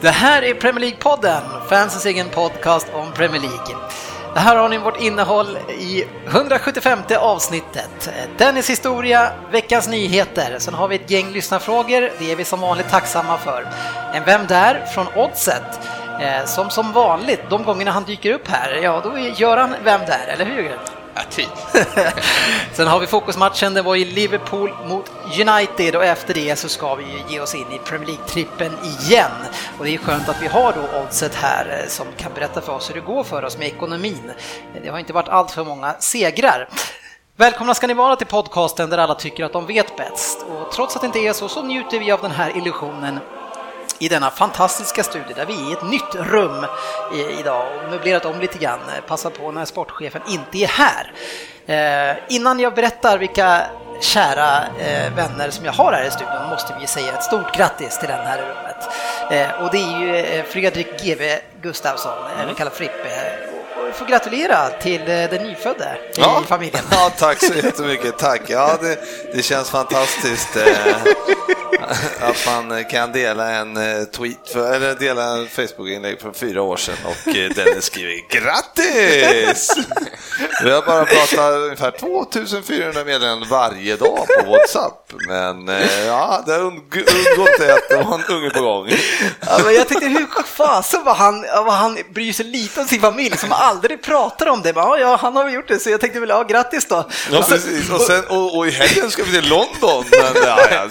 Det här är Premier League-podden, fansens egen podcast om Premier League. Det här har ni vårt innehåll i 175 avsnittet. Dennis historia, veckans nyheter. Sen har vi ett gäng lyssnarfrågor, det är vi som vanligt tacksamma för. En Vem där? från Oddset. Eh, som som vanligt, de gångerna han dyker upp här, ja då gör han Vem där? Eller hur Jörgen? Ja, typ. Sen har vi fokusmatchen, det var i Liverpool mot United och efter det så ska vi ju ge oss in i Premier League-trippen igen. Och det är skönt att vi har då Oddset här eh, som kan berätta för oss hur det går för oss med ekonomin. Eh, det har inte varit allt för många segrar. Välkomna ska ni vara till podcasten där alla tycker att de vet bäst. Och trots att det inte är så, så njuter vi av den här illusionen i denna fantastiska studie där vi är i ett nytt rum idag och möblerat om lite grann. Passa på när sportchefen inte är här. Eh, innan jag berättar vilka kära eh, vänner som jag har här i studion måste vi säga ett stort grattis till den här i rummet. Eh, och det är ju eh, Fredrik GW Gustafsson, eller kallad Frippe. Vi får gratulera till eh, den nyfödde i familjen. Ja, tack så jättemycket. Tack. Ja, det, det känns fantastiskt eh, att man kan dela en eh, tweet, för, eller dela en Facebook-inlägg från fyra år sedan och eh, Dennis skriver grattis! Vi har bara pratat ungefär 2400 meddelanden varje dag på WhatsApp, men eh, ja, det undgått det att det var en unge på gång. Ja, men jag tänkte hur fasen vad han, vad han bryr sig lite om sin familj som aldrig pratar om det. Men, ja, han har gjort det så jag tänkte väl, ja grattis då. Ja, precis. Och, sen, och, och i helgen ska vi till London. Men, ja, ja,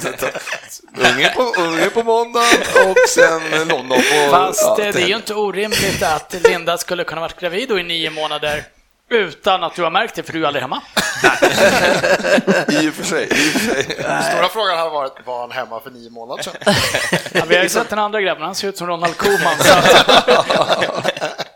så, unge, på, unge på måndag och sen London på... Fast ja, eh, det är ju inte orimligt att Linda skulle kunna varit gravid i nio månader utan att du har märkt det, för du är aldrig hemma. I och för sig. I och för sig. Stora frågan har varit, var han hemma för nio månader sedan? Ja, vi har ju sett den andra grabben, han ser ut som Ronald Koeman.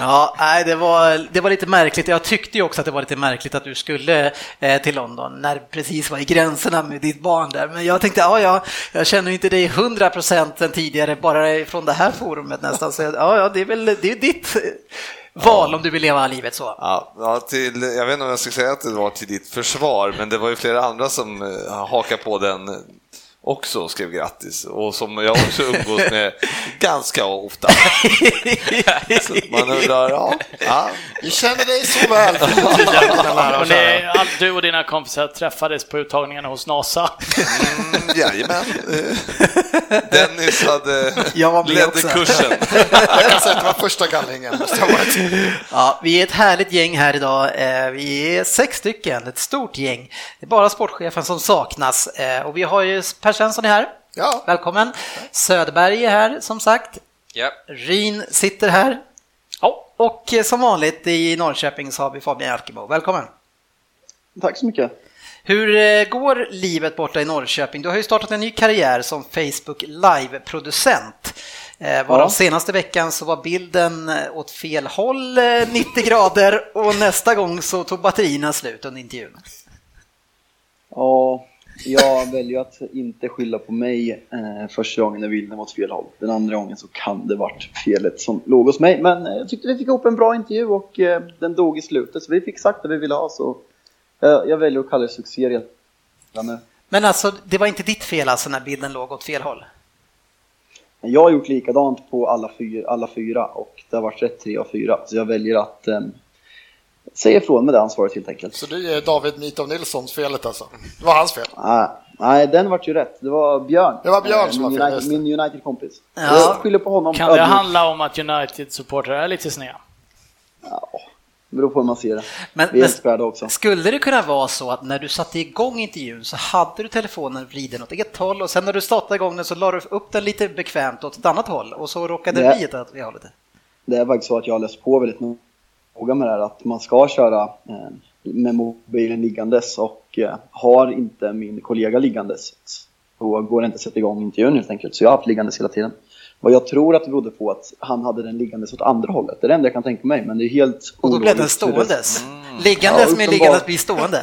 Ja, nej, det var, det var lite märkligt. Jag tyckte ju också att det var lite märkligt att du skulle eh, till London när det precis var i gränserna med ditt barn där. Men jag tänkte, ja, ja, jag känner inte dig 100 procent tidigare, bara från det här forumet nästan. Så ja, ja, det är väl det är ditt val om du vill leva livet så. Ja, ja, till, jag vet inte om jag ska säga att det var till ditt försvar, men det var ju flera andra som eh, hakade på den eh, också och skrev grattis och som jag också umgås med ganska ofta. Så man undrar, ja, ja, Vi känner dig så väl och ni, all, du och dina kompisar träffades på uttagningarna hos NASA. Mm, jajamän. Dennis hade Jag var med ledde också. kursen. Jag kan säga att det var första gallringen. Ja, vi är ett härligt gäng här idag. Eh, Vi är sex stycken, ett stort gäng. Det är bara sportchefen som saknas Eh, och vi har ju Per Svensson är här. Ja. Välkommen. Söderberg är här som sagt. Ja. Rin sitter här. Ja. Och eh, som vanligt i Norrköping så har vi Fabian Jalkemo. Välkommen! Tack så mycket. Hur eh, går livet borta i Norrköping? Du har ju startat en ny karriär som Facebook Live-producent. Eh, Varav Ja. senaste veckan så var bilden åt fel håll, eh, 90 grader, och nästa gång så tog batterierna slut under intervjun. Ja, jag väljer att inte skylla på mig eh, första gången när bilden var åt fel håll. Den andra gången så kan det varit felet som låg hos mig. Men eh, jag tyckte vi fick ihop en bra intervju och eh, den dog i slutet. Så vi fick sagt det vi ville ha. Så eh, jag väljer att kalla det succé redan nu. Men alltså, det var inte ditt fel alltså när bilden låg åt fel håll? Jag har gjort likadant på alla fyra, alla fyra och det har varit rätt tre av fyra. Så jag väljer att säga ifrån med det ansvaret helt enkelt. Så du är David Mitov Nilssons felet alltså? Det var hans fel. Nej, nej, den vart ju rätt. Det var Björn. Det var Björn Eh, som var min fel, United- det. Min United-kompis. Ja. Jag skyller på honom. Kan det handla om att United-supportrar är lite sneda? Ja, det beror på hur man ser det. Men, Vi är också. skulle det kunna vara så att när du satte igång intervjun så hade du telefonen vriden åt ett håll och sen när du startade igång den så la du upp den lite bekvämt åt ett annat håll och så råkade det bli ett annat håll. Det är faktiskt så att jag har läst på väldigt noga med det här att man ska köra eh, med mobilen liggandes och eh, har inte min kollega liggandes så går det inte att sätta igång intervjun helt enkelt. Så jag har haft liggandes hela tiden. Vad jag tror att det berodde på att han hade den liggandes åt andra hållet. Det är det enda jag kan tänka mig, men det är helt Och då blev den ståendes. Liggandes Ja, med liggandes blir stående.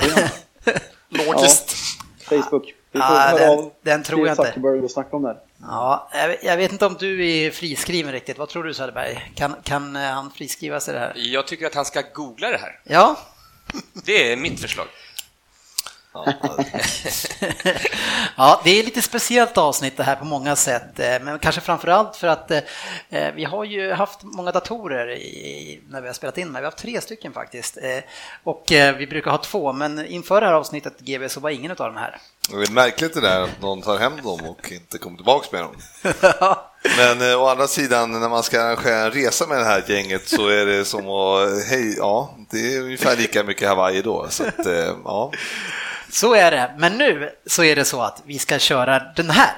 Logiskt. Facebook. Vi får Ja, höra den- av den tror jag inte. Zuckerberg och snacka om det här. Ja, jag vet- jag vet inte om du är friskriven riktigt. Vad tror du Söderberg? Kan, kan eh, han friskriva sig det här? Jag tycker att han ska googla det här. Ja, Det är mitt förslag. ja, det är lite speciellt avsnitt det här på många sätt, eh, men kanske framför allt för att eh, eh, vi har ju haft många datorer i, när vi har spelat in, men vi har haft tre stycken faktiskt. Och vi brukar ha två, men inför det här avsnittet GB så var ingen av dem här. Det är märkligt det där att någon tar hem dem och inte kommer tillbaka med dem. Men eh, å andra sidan, när man ska arrangera en resa med det här gänget så är det som att, hej, ja, det är ungefär lika mycket Hawaii då. Så att, eh, ja. Så är det, men nu så är det så att vi ska köra den här.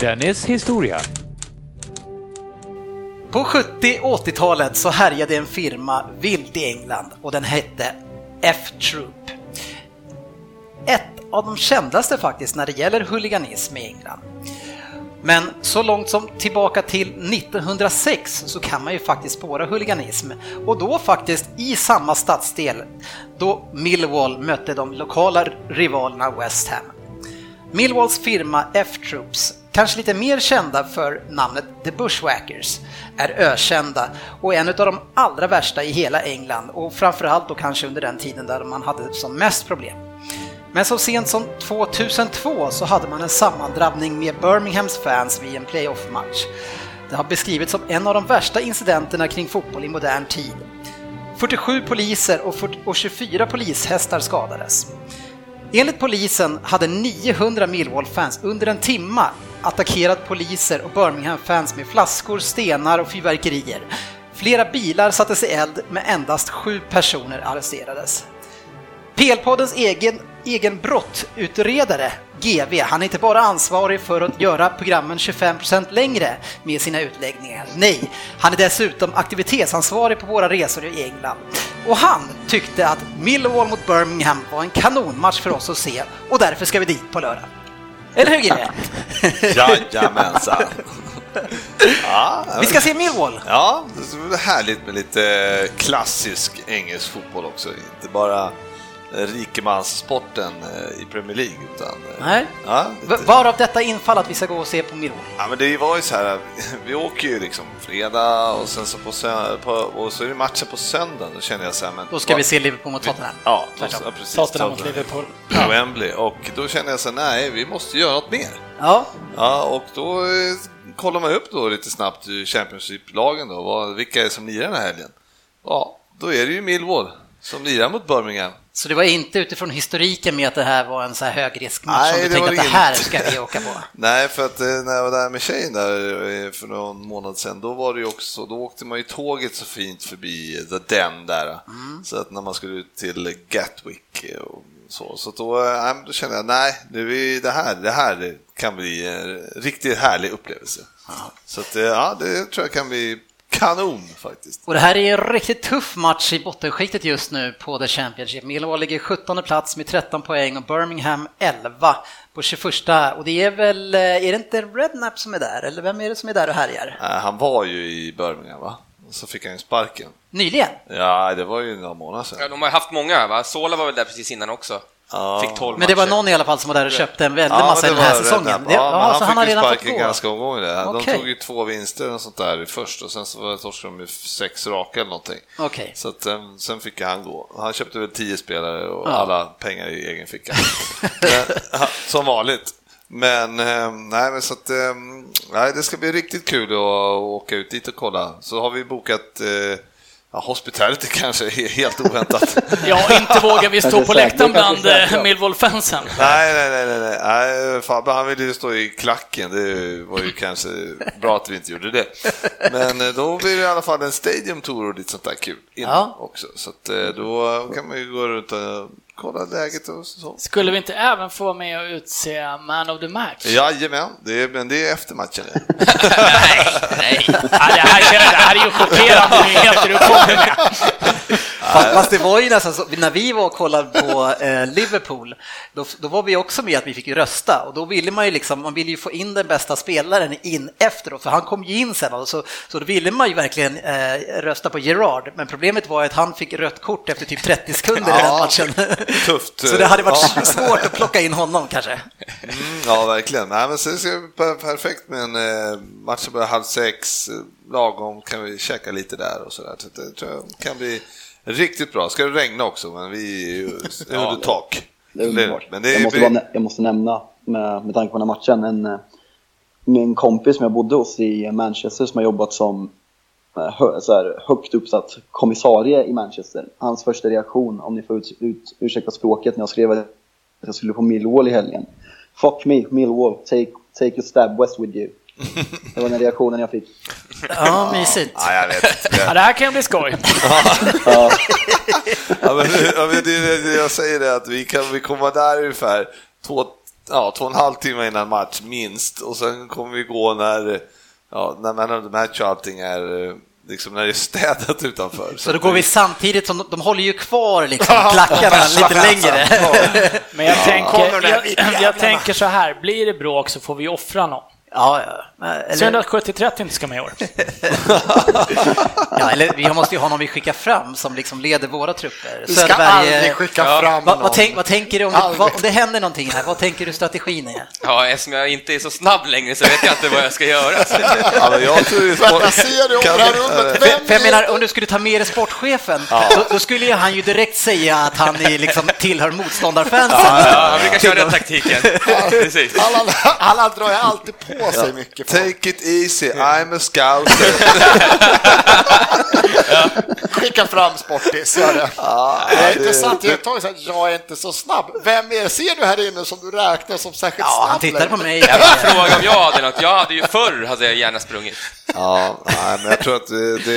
Dennis historia. På 70 80-talet så härjade en firma vilt i England och den hette F-Troop. Ett av de kändaste faktiskt när det gäller huliganism i England. Men så långt som tillbaka till 1906 så kan man ju faktiskt spåra huliganism och då faktiskt i samma stadsdel då Millwall mötte de lokala rivalerna West Ham. Millwalls firma F-Troops, kanske lite mer kända för namnet The Bushwhackers, är ökända och en av de allra värsta i hela England och framförallt då kanske under den tiden där man hade som mest problem. Men så sent som 2002 så hade man en sammandrabbning med Birminghams fans vid en playoff-match. Det har beskrivits som en av de värsta incidenterna kring fotboll i modern tid. 47 poliser och 24 polishästar skadades. Enligt polisen hade 900 Millwall-fans under en timma attackerat poliser och Birmingham-fans med flaskor, stenar och fyrverkerier. Flera bilar sattes i eld, men endast sju personer arresterades. PL-poddens egen, egen brottutredare, GV, han är inte bara ansvarig för att göra programmen 25% längre med sina utläggningar. Nej, han är dessutom aktivitetsansvarig på våra resor i England. Och han tyckte att Millwall mot Birmingham var en kanonmatch för oss att se och därför ska vi dit på lördag. Eller hur GV? Jajamensan. Ja, Vi ska se Millwall! Ja, det är härligt med lite klassisk engelsk fotboll också. Inte bara rikemanssporten eh, i Premier League. Utan, eh, Nej. Ja, V- Varav detta infall att vi ska gå och se på Millwall. Ja, men det var ju så här, vi åker ju liksom fredag och sen så, på, sö- på, och så är det matchen på söndagen. Då känner jag så här, men... Då ska vi se Liverpool mot Tottenham. Ja, då, ja precis. Tottenham mot Liverpool. På Wembley. Och då känner jag så här, nej, vi måste göra något mer. Ja, Ja, och då eh, kollar man upp då lite snabbt i Championship-lagen då, vad, vilka är det som lirar den här helgen? Ja, då är det ju Millwall som lirar mot Birmingham. Så det var inte utifrån historiken med att det här var en så här högriskmatch Nej, som du det tänkte att det det här inte. ska vi åka på? Nej, för att eh, när jag var där med tjejen där eh, för någon månad sedan, då var det ju också, då åkte man ju tåget så fint förbi The Den där. Så att när man skulle ut till Gatwick eh, och så, så då, eh, då kände jag, nej, det, är- det här, det här kan bli en riktigt härlig upplevelse. Så att, eh, ja, det tror jag kan bli kanon faktiskt. Och det här är en riktigt tuff match i bottenskiktet just nu på The Championship. Millwall ligger 17 plats med 13 poäng och Birmingham 11 på 21. Och det är väl, eh, är det inte Redknapp som är där? Eller vem är det som är där och härjar? Eh, Han var ju i Birmingham, va? Och så fick han ju sparken. Nyligen? Ja, det var ju några månader sedan. Ja, de har ju haft många, va? Sola var väl där precis innan också. Ja. Fick 12 Men det var någon i alla fall som var där och köpte en väldig Ja, massa den här säsongen. Det, Ja, men ja, han så han har fick ju redan fått sparken gå? ganska omgående. De Okej. tog ju två vinster och sånt där först och sen så torskade de med sex raka eller någonting. Okej. Så att, eh, sen fick ju han gå. Han köpte väl tio spelare och Ja. alla pengar i egen ficka. Som vanligt. Men, eh, nej, men så att, eh, nej, det ska bli riktigt kul att åka ut dit och kolla. Så har vi bokat eh, ja, hospitality kanske, he- helt oväntat. Ja, inte vågar vi stå på läktaren bland eh. Millwall-fansen. Nej, nej, nej, nej, nej. nej, Fabbe han ville ju stå i klacken, det var ju kanske bra att vi inte gjorde det. Men eh, då blir det i alla fall en Stadium Tour och lite sånt där kul innan Ja. också. Så att, eh, då kan man ju gå runt och kolla läget och så. Skulle vi inte även få med och utse Man of the Match? Jajamän, det är, men det är efter matchen. nej, nej. Ja, det, här, det här är ju chockerande nyheter du kommer med. Fast, det var ju nästan så, när vi var och kollade på eh, Liverpool, då, då var vi också med att vi fick rösta och då ville man ju liksom, man ville ju få in den bästa spelaren in efteråt, för han kom ju in sen och så, så då ville man ju verkligen eh, rösta på Gerard, men problemet var att han fick rött kort efter typ 30 sekunder i den matchen. Tufft. Så det hade varit Ja. svårt att plocka in honom kanske. Mm, ja, verkligen. Nej, men så ska bli per- perfekt med en eh, match som börjar halv sex, lagom kan vi käka lite där och sådär. Så det tror jag kan bli riktigt bra. Ska det regna också, men vi är ju under tak. Det är underbart. Men det jag, måste blir- bara, nä- jag måste nämna, med, med tanke på den här matchen, en, eh, min kompis som jag bodde hos i Manchester som har jobbat som eh, hö, så här, högt uppsatt kommissarie i Manchester. Hans första reaktion, om ni får ut, ut, ursäkta språket, när jag skrev att jag skulle på Millwall i helgen. Fuck me, Millwall, take, take your stab west with you. Det var den reaktionen jag fick. Ja, mysigt. Ja, jag vet inte. Ja, det här kan ju bli skoj. Ja, Ja, men, ja, men det, jag säger det att vi kan vi komma där ungefär två, ja, två och en halv timme innan match minst och sen kommer vi gå när, ja, när man har match och allting är eh, liksom när det är städat utanför. Så då går vi samtidigt som de, de håller ju kvar liksom klackarna lite längre. Men jag tänker, jag, jag tänker så här, blir det bråk så får vi offra någon. Ja, ja. Uh, Eller, Synd att 70-30 inte ska med i år. ja, eller vi måste ju ha någon vi skickar fram som liksom leder våra trupper. Vi ska Söderberg, aldrig skicka Ja. fram vad, någon. vad, tänk, vad tänker du om det, vad, om det händer någonting här? Vad tänker du strategin är? Ja, eftersom jag inte är så snabb längre så vet jag inte vad jag ska göra. Ja, men jag tror om Kan- det här rummet? Vem för jag menar, om du skulle ta med dig sportchefen, då, då skulle ju han ju direkt säga att han är, liksom, tillhör motståndarfansen. Ja, han brukar köra den taktiken. Precis. Alla, alla drar ju alltid på sig mycket. Take it easy, I'm a scouter. Skicka fram Sportis, gör det. Ja, Det är det- intressant iakttagelse att jag är inte så snabb. Vem är, ser du här inne som du räknar som särskilt Ja, snabb? han tittar på mig. Jag om jag hade något. Jag hade ju förr hade jag gärna sprungit. Ja, nej, men jag tror att det,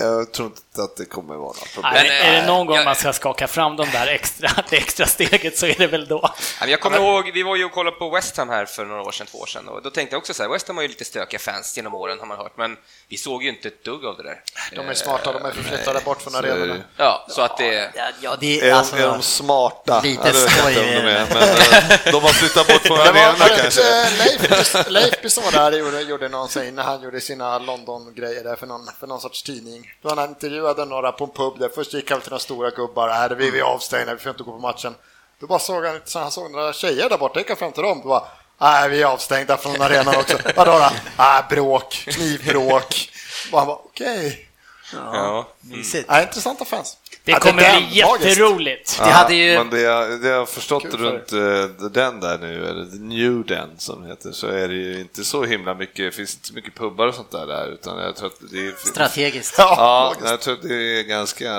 jag tror inte att det kommer vara något problem. Men, är det eh, någon gång jag- man ska skaka fram de där extra, det extra steget så är det väl då. Jag kommer ihåg, vi var ju och kollade på West Ham här för några år sedan, två år sedan, och då tänkte jag också så här, West Ham har ju lite stökiga fans genom åren har man hört, men vi såg ju inte ett dugg av det där. De är smarta, de är förflyttade bort från arenorna. ju. Ja, så att det... Ja, ja, det Är, alltså... är de smarta? Lite Ja, skoj. inte om de är, men eh, de har flyttat bort från arenorna kanske. eh, Leif, Leif Bisson där gjorde, gjorde någon säg när han gjorde sina London-grejer där för någon, för någon sorts tidning. Då han intervjuade några på en pub där. Först gick han till några stora gubbar. Här, vi vi är avstängda, vi får inte gå på matchen. Då bara såg han, så han såg några tjejer där borta, gick han fram till dem. Då bara, Nej, vi är avstängda från arenan också. Vadå då? Nej, bråk, knivbråk. Han bara, okej. Ja. Mysigt. Nej, intressanta fans. Det Ja, kommer den, bli jätteroligt. Det hade ju... Men det jag, det jag har förstått Kul för runt eh, den där nu, eller New Den som det heter, så är det ju inte så himla mycket, finns inte så mycket pubbar och sånt där där, utan jag tror att det är... Strategiskt. Ja, jag tror att det är ganska,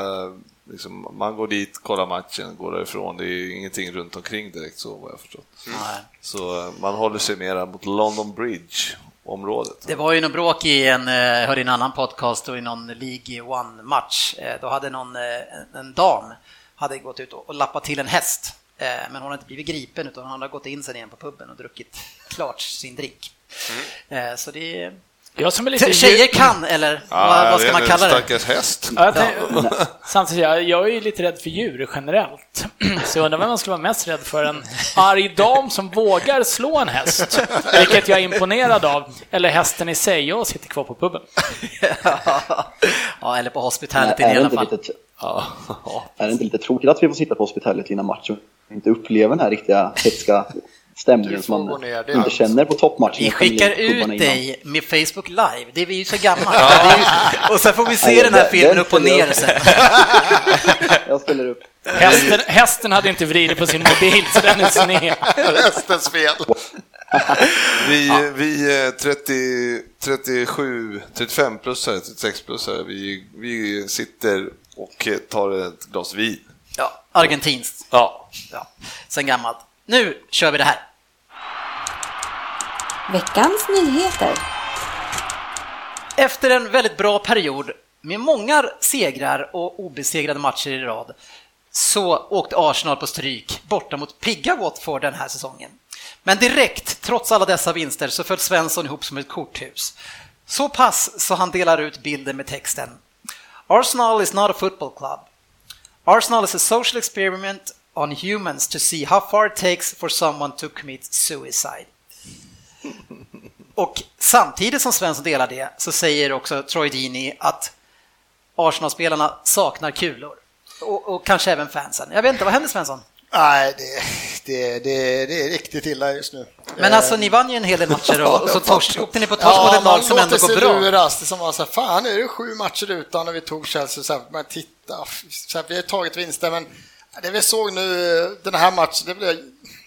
liksom, man går dit, kollar matchen, går därifrån, det är ingenting runt omkring direkt så vad jag har förstått. Nej. Så eh, man håller sig mera mot London Bridge området. Det var ju något bråk i en, eh, jag hörde i en annan podcast och i någon League One-match. Eh, Då hade någon, en- dam hade gått ut och lappat till en häst. Men hon hade inte blivit gripen utan hon hade gått in sen igen på puben och druckit klart sin drink. Eh, Så det är... Jag som är lite Tjejer kan, eller vad, vad ska man kalla det? Stackars häst. Ja, Samtidigt, jag, jag är ju lite rädd för djur generellt. Så jag undrar vem man skulle vara mest rädd för. En arg dam som vågar slå en häst, vilket jag är imponerad av. Eller hästen i sig, jag sitter kvar på puben. Ja, eller på är, i det alla fall. lite, Ja. är det inte lite tråkigt att vi får sitta på hospitality innan match och inte upplever den här riktiga hetska stämningen som man det inte allt. känner på toppmatchen? Vi skickar ut innan. dig med Facebook Live, det är vi ju så gamla. Det ju- Och sen får vi se Ja, den här den- filmen den upp och ner sen. Jag ställer upp. Hästen, hästen hade inte vridit på sin mobil, så den är sned. Hästens fel. Vi, vi eh, 30, 37, 35 plussare, 36 plussare, vi, vi sitter och eh, tar ett glas vin. Ja, argentinskt. Ja. Ja, sen gammalt. Nu kör vi det här. Veckans nyheter. Efter en väldigt bra period med många segrar och obesegrade matcher i rad så åkte Arsenal på stryk borta mot pigga Watford den här säsongen. Men direkt, trots alla dessa vinster, så föll Svensson ihop som ett korthus. Så pass så han delar ut bilden med texten Arsenal is not a football club. Arsenal is a social experiment on humans to see how far it takes for someone to commit suicide. Och samtidigt som Svensson delar det så säger också Troy Deeney att Arsenal-spelarna saknar kulor. Och, och, kanske även fansen. Jag vet inte, vad händer Svensson? Nej, det, det, det, det är riktigt illa just nu. Men alltså, ni vann ju en hel del matcher och, och så torsk, åkte ni på torsk mot ett lag som ändå går bra. Luras. Det som var så här, fan nu är det sju matcher utan när vi tog Chelsea. Så här, men titta, så här, vi har tagit vinster, men det vi såg nu den här matchen, det blev,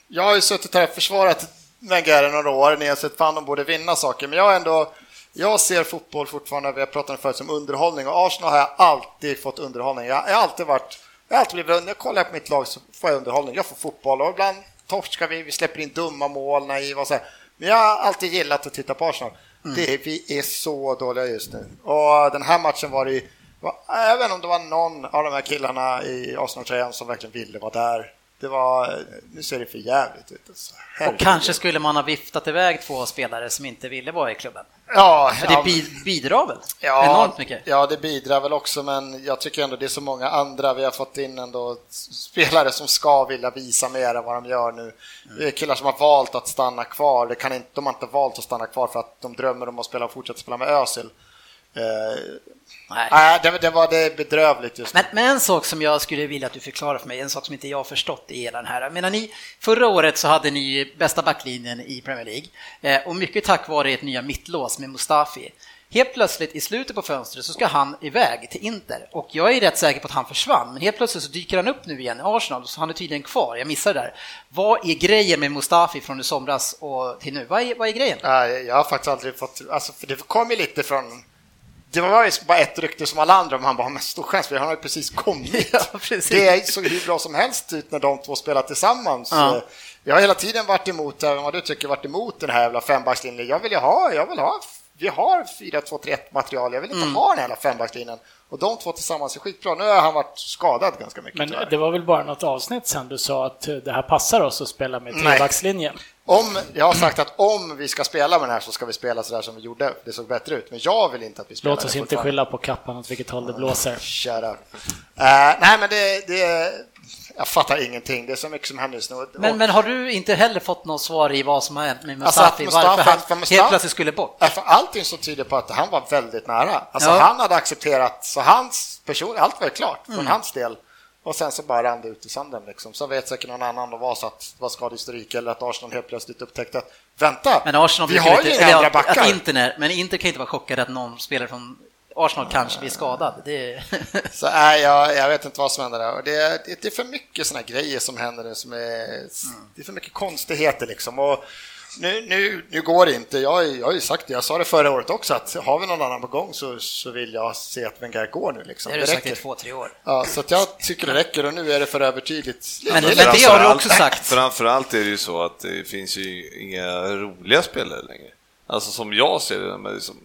jag har ju suttit här och försvarat Wenger i några år, ni har sett fan de borde vinna saker, men jag ändå jag ser fotboll fortfarande, vi har pratat om förut, som underhållning och Arsenal har jag alltid fått underhållning. Jag har alltid varit, jag har alltid blivit, när jag kollar på mitt lag så får jag underhållning. Jag får fotboll och ibland torskar vi, vi släpper in dumma mål, naiva och så här. Men jag har alltid gillat att titta på Arsenal. Mm. Det, vi är så dåliga just nu. Och den här matchen var det även om det var någon av de här killarna i Arsenal-tröjan som verkligen ville vara där, det var, nu ser det för jävligt ut. Alltså. Och kanske skulle man ha viftat iväg två spelare som inte ville vara i klubben. Ja, men det ja, bidrar väl ja, enormt mycket? Ja, det bidrar väl också, men jag tycker ändå det är så många andra. Vi har fått in ändå spelare som ska vilja visa mer än vad de gör nu. Det är killar som har valt att stanna kvar. Det kan inte, de har inte valt att stanna kvar för att de drömmer om att spela och fortsätta spela med Özil. Eh, Nej, Nej det, det, var det bedrövligt just men, men, en sak som jag skulle vilja att du förklarar för mig, en sak som inte jag har förstått i hela den här. Menar, ni, förra året så hade ni bästa backlinjen i Premier League eh, och mycket tack vare ert nya mittlås med Mustafi. Helt plötsligt i slutet på fönstret så ska han iväg till Inter och jag är rätt säker på att han försvann, men helt plötsligt så dyker han upp nu igen i Arsenal så han är tydligen kvar. Jag missade det där. Vad är grejen med Mustafi från i somras och till nu? Vad är, vad är grejen? Jag har faktiskt aldrig fått, alltså för det kom ju lite från det var ju bara ett rykte som alla andra, men han bara, med stor chans, för han har ju precis kommit. Ja, precis. Det såg hur bra som helst ut när de två spelar tillsammans. Ja. Jag har hela tiden varit emot, även vad du tycker, varit emot den här jävla fembackslinjen. Jag vill ju ha, jag vill ha, vi har 4-2-3-1 material, jag vill inte mm. ha den här jävla fembackslinjen. Och de två tillsammans är skitbra. Nu har han varit skadad ganska mycket. Men tyvärr. det var väl bara något avsnitt sen du sa att det här passar oss att spela med trebackslinjen? Om, jag har sagt att om vi ska spela med den här så ska vi spela så där som vi gjorde. Det såg bättre ut, men jag vill inte att vi spelar Låt oss inte skylla på kappan åt vilket håll det blåser. Uh, nej, men det, det, jag fattar ingenting. Det är så mycket som händer just nu. Men, men har du inte heller fått något svar i vad som har hänt med Mustafi? Alltså Mustafi varför han helt plötsligt skulle bort? För allting så tyder på att han var väldigt nära. Alltså ja. han hade accepterat, så hans person, allt var klart från mm. hans del. Och sen så bara rann det ut i sanden. Liksom. Så vet säkert någon annan det var så att det var skadehistorik eller att Arsenal helt plötsligt upptäckte att vänta, men Arsenal vi har ju inga andra backar. Inter, men Inter kan inte vara chockade att någon spelare från Arsenal kanske blir skadad. Det... så nej, jag, jag vet inte vad som händer där. Det, det, det är för mycket såna grejer som händer nu som är... Mm. Det är för mycket konstigheter liksom. Och nu, nu, nu går det inte. Jag, jag har ju sagt det, jag sa det förra året också, att har vi någon annan på gång så, så vill jag se att Wenger går nu. Liksom. Det har du sagt i två, tre år. Ja, så jag tycker det räcker och nu är det för övertydligt. Men, men det har du också sagt. Framförallt är det ju så att det finns ju inga roliga spelare längre. Alltså som jag ser det, men liksom,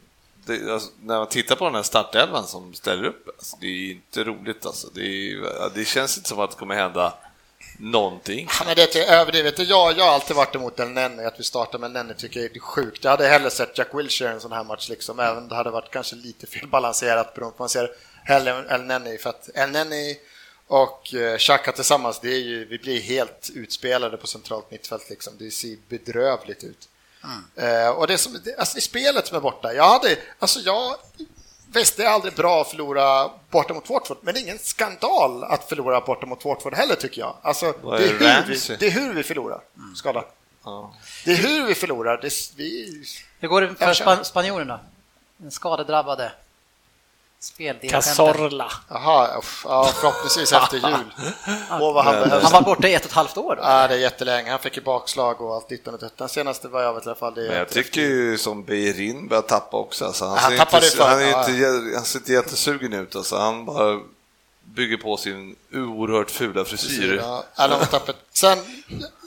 det, alltså, när man tittar på den här startelvan som ställer upp, alltså, det är inte roligt alltså. Det, är, det känns inte som att det kommer hända någonting. Ja, men det är överdrivet. Jag, jag har alltid varit emot El Nenny, att vi startar med Nenny tycker jag är sjukt. Jag hade hellre sett Jack Wilshere i en sån här match, liksom, även om det hade varit kanske lite felbalanserat beroende på man ser hellre El Nenny, för att El Nenny och eh, Xhaka tillsammans, det är ju, vi blir helt utspelade på centralt mittfält. Liksom. Det ser bedrövligt ut. Mm. Uh, och det, som, det, alltså, det är spelet som är borta. Jag hade, alltså jag Visst, det är aldrig bra att förlora borta mot Watford, men det är ingen skandal att förlora borta mot Watford heller, tycker jag. Alltså, det, är hur vi, det är hur vi förlorar. Skada. Ja. Det är hur vi förlorar. Det, vi... Hur går det för span spanjorerna? Den skadedrabbade Cazorla. Jaha, ja, förhoppningsvis efter jul. oh, vad han, han var borta i ett och ett halvt år. Då. Ja, det är jättelänge. Han fick ju bakslag och allt ditt och Den senaste var jag vet i alla fall. Det Men jag tycker ju som Beirin börjar tappa också. Alltså, han, han, ser inte, han, är inte, han ser inte jättesugen ut. Alltså, han bara bygger på sin oerhört fula frisyr. Ja, alla var tappet. Sen,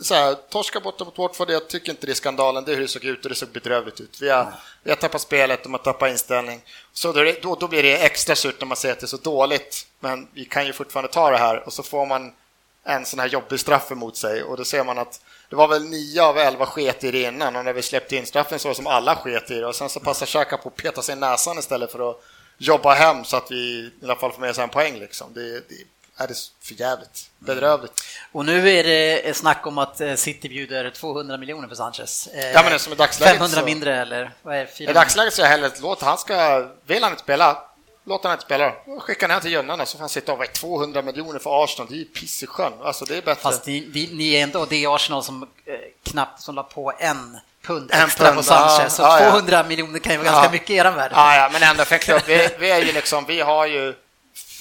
så här, torska borta mot Watford, jag tycker inte det är skandalen, det är hur det såg ut och det såg bedrövligt ut. Vi har, vi har tappat spelet, de har tappat inställning. Så då, då, då blir det extra surt när man säger att det är så dåligt, men vi kan ju fortfarande ta det här och så får man en sån här jobbig straff emot sig och då ser man att det var väl nio av elva sket i det innan och när vi släppte in straffen så var det som alla sket i det och sen så passar Xhaka på att peta sig i näsan istället för att jobba hem så att vi i alla fall får med oss en poäng. Liksom. Det, det är det för jävligt. Bedrövligt. Och nu är det snack om att eh, City bjuder 200 miljoner för Sanchez. Eh, Ja, men det är som i dagsläget 500 så- mindre eller vad är det? I 400? dagsläget så är jag hellre låt han ska, vill han inte spela, låt han inte spela. Skicka ner till Jönnan så får han sitta och vara 200 miljoner för Arsenal, det är ju piss i sjön. Alltså det är bättre. Fast ni, ni, ni är ändå det är Arsenal som eh, knappt som la på en pund En extra pund, på Sanchez. Så ja, ja. 200 miljoner kan ju vara ganska Ja. mycket i eran värld. Ja, ja, men ändå för en klubb. Vi, vi, är ju liksom, vi har ju,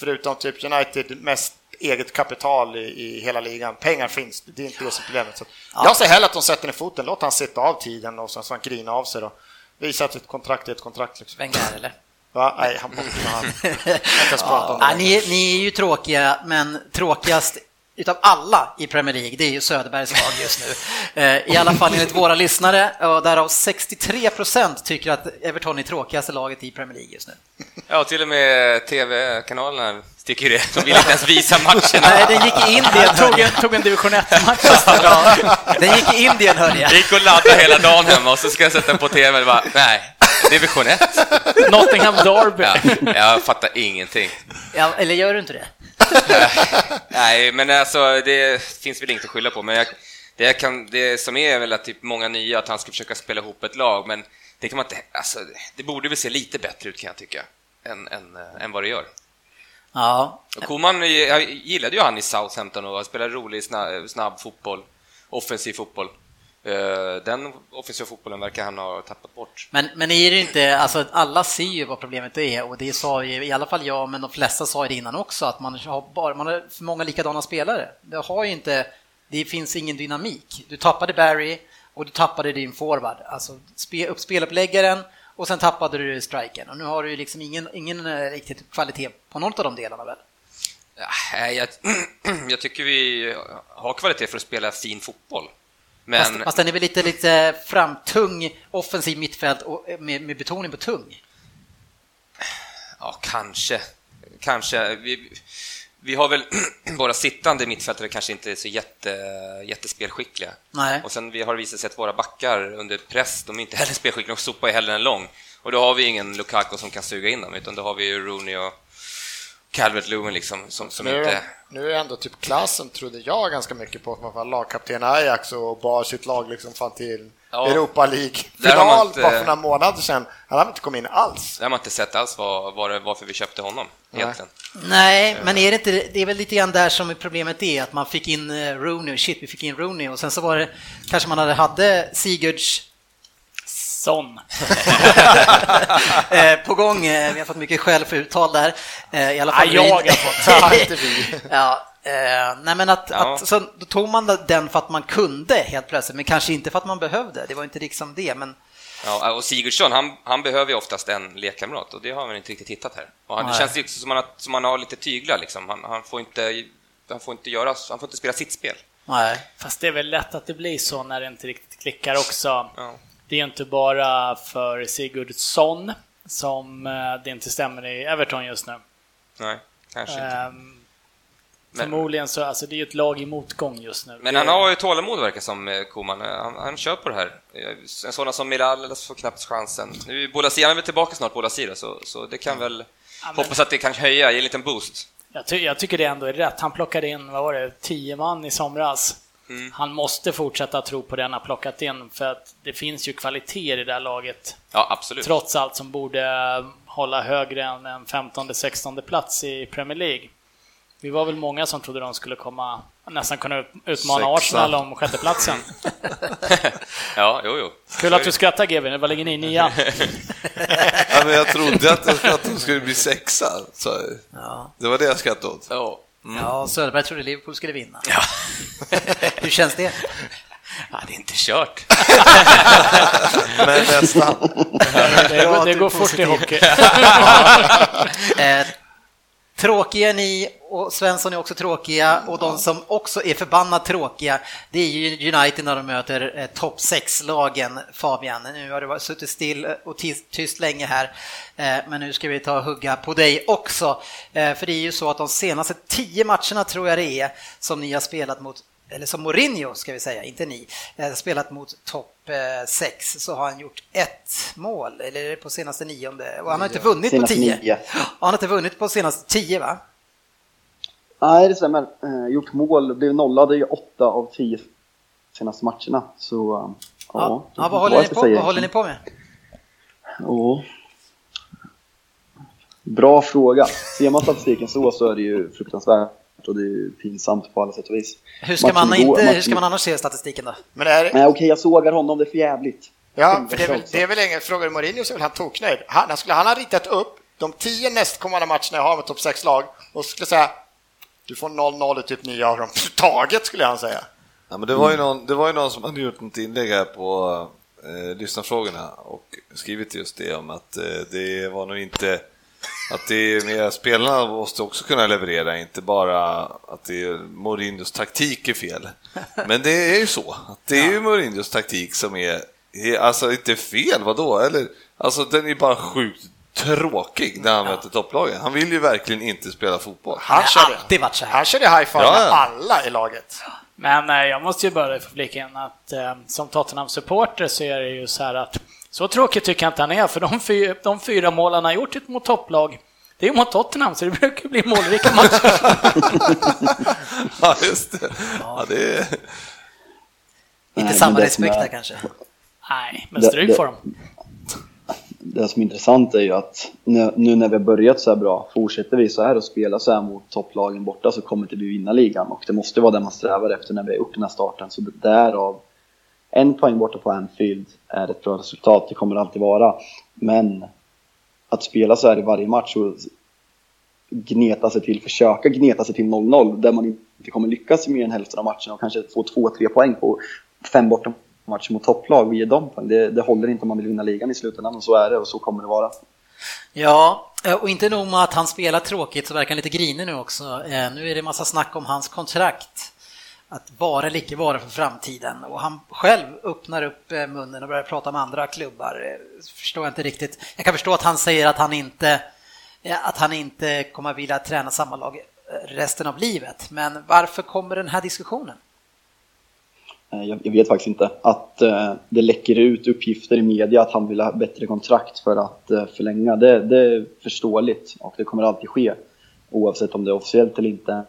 förutom typ United, mest eget kapital i, i hela ligan. Pengar finns, det är inte det som är problemet. Så Jag säger hellre att de sätter ner foten, låt han sitta av tiden och sen så han grina av sig då. Visa att ett kontrakt är ett kontrakt. Liksom. Wenger eller? Va? Nej, han Ja, det. ni, ni är ju tråkiga, men tråkigast utav alla i Premier League, det är ju Söderbergs lag just nu. Eh, I alla fall enligt våra lyssnare, och därav 63 procent tycker att Everton är tråkigaste laget i Premier League just nu. Ja, till och med TV-kanalerna tycker det. De vill inte ens visa matcherna. Nej, den gick i Indien, Tog en, tog en division 1-match. Den gick i Indien, hörde jag. Jag gick och laddade hela dagen hemma och så ska jag sätta den på TV och bara, nej, division 1. Nottingham Derby. Ja, jag fattar ingenting. Ja, eller gör du inte det? Nej, men alltså det finns väl inget att skylla på, men jag, det, jag kan, det som är väl att typ många nya, att han ska försöka spela ihop ett lag, men det kan man inte, alltså det borde väl se lite bättre ut kan jag tycka, än, än, äh, än vad det gör. Ja, Och Koman, jag gillade ju han i Southampton och spelade rolig, snabb, snabb fotboll, offensiv fotboll. Eh, Den offensiva fotbollen verkar han ha tappat bort. Men, men är det inte, alltså alla ser ju vad problemet är och det sa ju i alla fall jag, men de flesta sa det innan också, att man har, bara, man har för många likadana spelare. Det har ju inte, det finns ingen dynamik. Du tappade Barry och du tappade din forward, alltså spe, upp speluppläggaren och sen tappade du striken och nu har du ju liksom ingen, ingen eh, riktigt kvalitet på någon av de delarna väl? Ja, jag, jag tycker vi har kvalitet för att spela fin fotboll. Men Fast, fast den är väl lite, lite framtung offensiv mittfält och eh, med, med betoning på tung. ja, kanske. Kanske. Vi, vi har väl våra sittande mittfältare kanske inte är så jätte, jättespelskickliga. Nej. Och sen vi har visat sig att våra backar under press, de är inte heller spelskickliga, de sopar ju hellre än lång. Och då har vi ingen Lukaku som kan suga in dem, utan då har vi ju Rooney och Calvert Lewin liksom, som, som Nu, inte... är, nu är ändå typ klassen, trodde jag ganska mycket på, att man var lagkapten Ajax och bar sitt lag liksom fan till Ja. Europa har League-final inte- bara för några månader sedan. Han hade inte kommit in alls. Det har man inte sett alls var, var, varför vi köpte honom, egentligen. Nej, men är det inte, det är väl lite grann där som problemet är, att man fick in eh, Rooney, shit vi fick in Rooney och sen så var det, kanske man hade, hade Sigurds Sån. eh, på gång, eh, vi har fått mycket skäll för uttal där. Eh, I alla fall Ja, jag har fått. Inte vi. ja, eh, nej men att, Ja. att så då tog man den för att man kunde helt plötsligt, men kanske inte för att man behövde. Det var inte liksom det, men Ja, och Sigurdsson, han, han behöver ju oftast en lekkamrat och det har man inte riktigt hittat här. Och han, det känns ju som att han har lite tyglar liksom. Han, han, får inte, han, får inte göra, han får inte spela sitt spel. nej. Fast det är väl lätt att det blir så när det inte riktigt klickar också. Ja. Det är inte bara för Sigurdsson som eh, det inte stämmer i Everton just nu. Nej, kanske inte. Men- Förmodligen så, alltså det är ju ett lag i motgång just nu. Men han har ju tålamod verkar som eh, Koman. Han, han kör på det här. Eh, En sådan som Miral får knappt chansen. Nu är han är väl tillbaka snart, Bolasi då, så, så det kan väl... men- Hoppas att det kan höja, ge en liten boost. Jag, ty jag tycker det ändå är rätt. Han plockade in, vad var det, tio man i somras. Mm. Han måste fortsätta tro på den han plockat in, för att det finns ju kvalitet i det där laget. Ja, absolut. Trots allt som borde hålla högre än en 15-16 plats i Premier League. Vi var väl många som trodde de skulle komma, nästan kunna utmana Sexa. Arsenal om sjätteplatsen. Ja, jo, jo. Kul att du skrattar GW, vad ligger ni? Nia? Ja, men jag trodde att, de- att de skulle bli sexa. Så Ja. det var det jag skrattade åt. Ja. Ja, Söderberg trodde Liverpool skulle vinna. Hur känns det? ja, det är inte kört. Men nästan. Det, det går fort i hockey. Eh, tråkiga ni och Svensson är också tråkiga och de som också är förbannat tråkiga det är ju United när de möter eh, topp 6-lagen Fabian. Nu har det varit, suttit still och tyst länge här eh, men nu ska vi ta och hugga på dig också. Eh, för det är ju så att de senaste tio matcherna tror jag det är som ni har spelat mot eller som Mourinho ska vi säga, inte ni, eh, spelat mot topp 6 så har han gjort ett mål, eller på senaste nionde, och han har inte vunnit på tio. Han har inte vunnit på senaste tio va? Nej, det stämmer. Eh, gjort mål, blev nollade i åtta av tio senaste matcherna. Så, uh, ja. ja vad, håller ni, på, vad håller ni på med? Oh. Bra fråga. Ser man statistiken så så är det ju fruktansvärt och det är ju pinsamt på alla sätt och vis. Hur ska, man, inte, går, hur ska man annars se statistiken då? Men är... Nej, okej, jag sågar honom, det är för jävligt. Ja, för det är väl, det är väl ingen fråga Mourinho så är väl han toknöjd. Han, skulle han ha ritat upp de tio nästkommande matcherna jag har med topp 6-lag och skulle säga du får 0-0 i typ nio av dem taget skulle han säga. Ja, men det, var ju någon, det var ju någon som hade gjort ett inlägg här på eh, lyssnarfrågorna och skrivit just det om att eh, det var nog inte att det är mer, spelarna måste också kunna leverera, inte bara att det är Mourinhos taktik är fel. Men det är ju så, att det är ju Mourinhos taktik som är, alltså inte fel, vadå? Eller, alltså den är bara sjukt tråkig när han ja. möter topplagen. Han vill ju verkligen inte spela fotboll. Han körde, alltid varit så här. Han körde high five ja, med alla i laget. Men eh, jag måste ju börja för fliken att eh, som Tottenham-supporter så är det ju så här att så tråkigt tycker jag inte han är, för de, fyra, de fyra mål han har gjort mot topplag, det är mot Tottenham, så det brukar bli målrika matcher. ja, just det. Ja, det är... Inte samma respekt där kanske? Nej, men stryk får de. Det som är intressant är ju att nu när vi har börjat så här bra, fortsätter vi så här och spela så här mot topplagen borta så kommer inte vi vinna ligan och det måste vara det man strävar efter när vi har gjort den här starten. Så därav en poäng borta på Anfield är ett bra resultat, det kommer det alltid vara. Men att spela så här i varje match och gneta sig till, försöka gneta sig till 0-0 där man inte kommer lyckas i mer än hälften av matcherna och kanske få 2-3 poäng på fem borta match mot topplag och ge dem poäng. Det, det håller inte om man vill vinna ligan i slutändan och så är det och så kommer det vara. Ja, eh, och inte nog med att han spelar tråkigt så verkar han lite grinig nu också. Eh, nu är det massa snack om hans kontrakt att vara eller icke vara för framtiden. Och han själv öppnar upp eh, munnen och börjar prata med andra klubbar. Förstår jag inte riktigt. Jag kan förstå att han säger att han inte, att han inte kommer vilja träna samma lag resten av livet. Men varför kommer den här diskussionen? Eh, jag vet faktiskt inte. Att eh, det läcker ut uppgifter i media att han vill ha bättre kontrakt för att eh, förlänga, det, det är förståeligt och det kommer alltid ske oavsett om det är officiellt eller inte.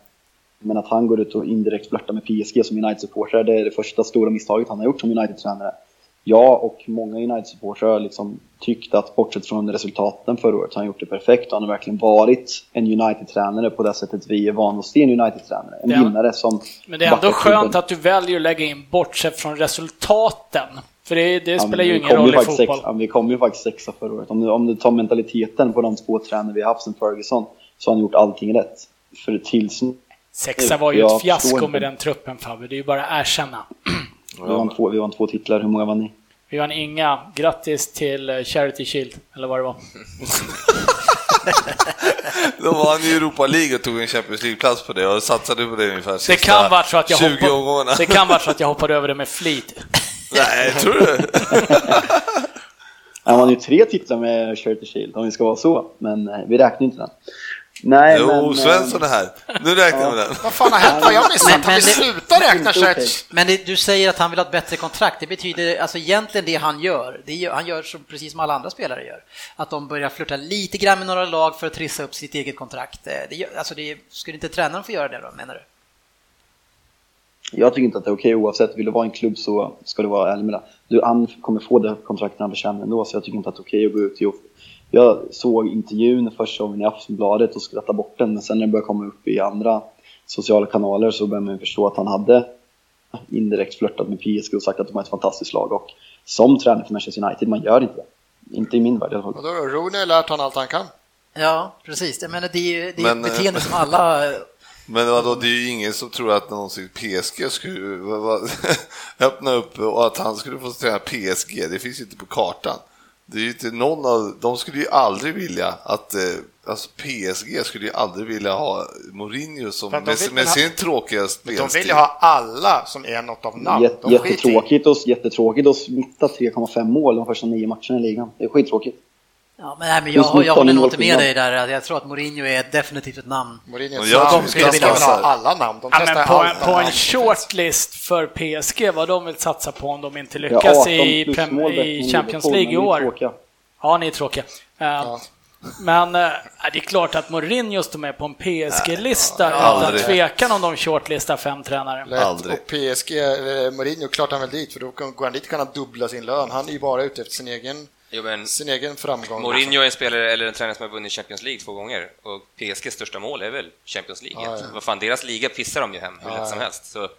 Men att han går ut och indirekt flörtar med PSG som United-supporter, det är det första stora misstaget han har gjort som United-tränare. Jag och många United-supportrar har liksom tyckt att bortsett från resultaten förra året har han gjort det perfekt och han har verkligen varit en United-tränare på det sättet vi är vana att se en United-tränare. En ja. vinnare som... Men det är ändå skönt att du väljer att lägga in bortsett från resultaten. För det, det spelar ju ingen roll i fotboll. Sex, ja, vi kom ju faktiskt sexa förra året. Om du, om du tar mentaliteten på de två tränare vi har haft sen Ferguson så har han gjort allting rätt. För tills Sexa var ju ett fiasko med den truppen Fabbe, det är ju bara att erkänna. Vi vann, två, vi vann två titlar, hur många vann ni? Vi vann inga. Grattis till eh, Charity Shield, eller vad det var. Då var han i Europa League och tog en Champions League-plats på det och satsade på det ungefär det kan vara så att jag 20 hoppade, Det kan vara så att jag hoppade över det med flit. Nej, tror du? Han vann ju tre titlar med Charity Shield, om vi ska vara så, men eh, vi räknar inte den. Nej, jo, men, Svensson är här. Nu räknar vi ja. den. Vad fan har hänt? Vad jag missat? Har vi slutat räkna okay. Men det, du säger att han vill ha ett bättre kontrakt. Det betyder alltså egentligen det han gör, det gör han gör som, precis som alla andra spelare gör. Att de börjar flirta lite grann med några lag för att trissa upp sitt eget kontrakt. Eh, det, alltså det, skulle inte tränaren få göra det då, menar du? Jag tycker inte att det är okej oavsett. Vill du vara en klubb så ska du vara ärlig med det. Du, han kommer få det kontraktet han förtjänar ändå, så jag tycker inte att det är okej att gå ut och jag såg intervjun första gången i Aftonbladet och skrattade bort den, men sen när det började komma upp i andra sociala kanaler så började man förstå att han hade indirekt flörtat med PSG och sagt att de har ett fantastiskt lag. Och som tränare för Manchester United, man gör inte det. Inte i min värld i alla fall. Och då har Rooney lärt honom allt han kan. Ja, precis. Jag menar, det är ju det är men, ett beteende som alla... Men vadå, det är ju ingen som tror att någonsin PSG skulle öppna upp och att han skulle få träna PSG. Det finns ju inte på kartan. Det är ju inte någon av, de skulle ju aldrig vilja att, eh, alltså PSG skulle ju aldrig vilja ha Mourinho som, de med, med ha- sin tråkiga De spelstil. vill ju ha alla som är något av namn. Jätte, De jättetråkigt, och, jättetråkigt att smitta 3,5 mål de första nio matcherna i ligan. Det är skittråkigt. Ja, men, nej, men jag, jag håller 19 nog inte med dig där. Jag tror att Mourinho är definitivt ett namn. Mourinho tror de skulle vilja ha alla namn. De Ja, på, en, på en shortlist för PSG, vad de vill satsa på om de inte Ja, lyckas 18 i, bättre i Champions League i år. Ja, ni är tråkiga. Eh, Men eh, det är klart att Mourinho står med på en PSG-lista utan aldrig. tvekan om de shortlistar fem tränare. Lätt. Aldrig. Och PSG, eh, Mourinho, klart han väl dit, för då kan- går han dit kan han dubbla sin lön. Han är ju bara ute efter sin egen, Jo, men sin egen framgång. Mourinho är en spelare eller en tränare som har vunnit Champions League två gånger och PSGs största mål är väl Champions League. Ja, ja. Vad fan, deras liga pissar de ju hem hur Ja, lätt som helst. Så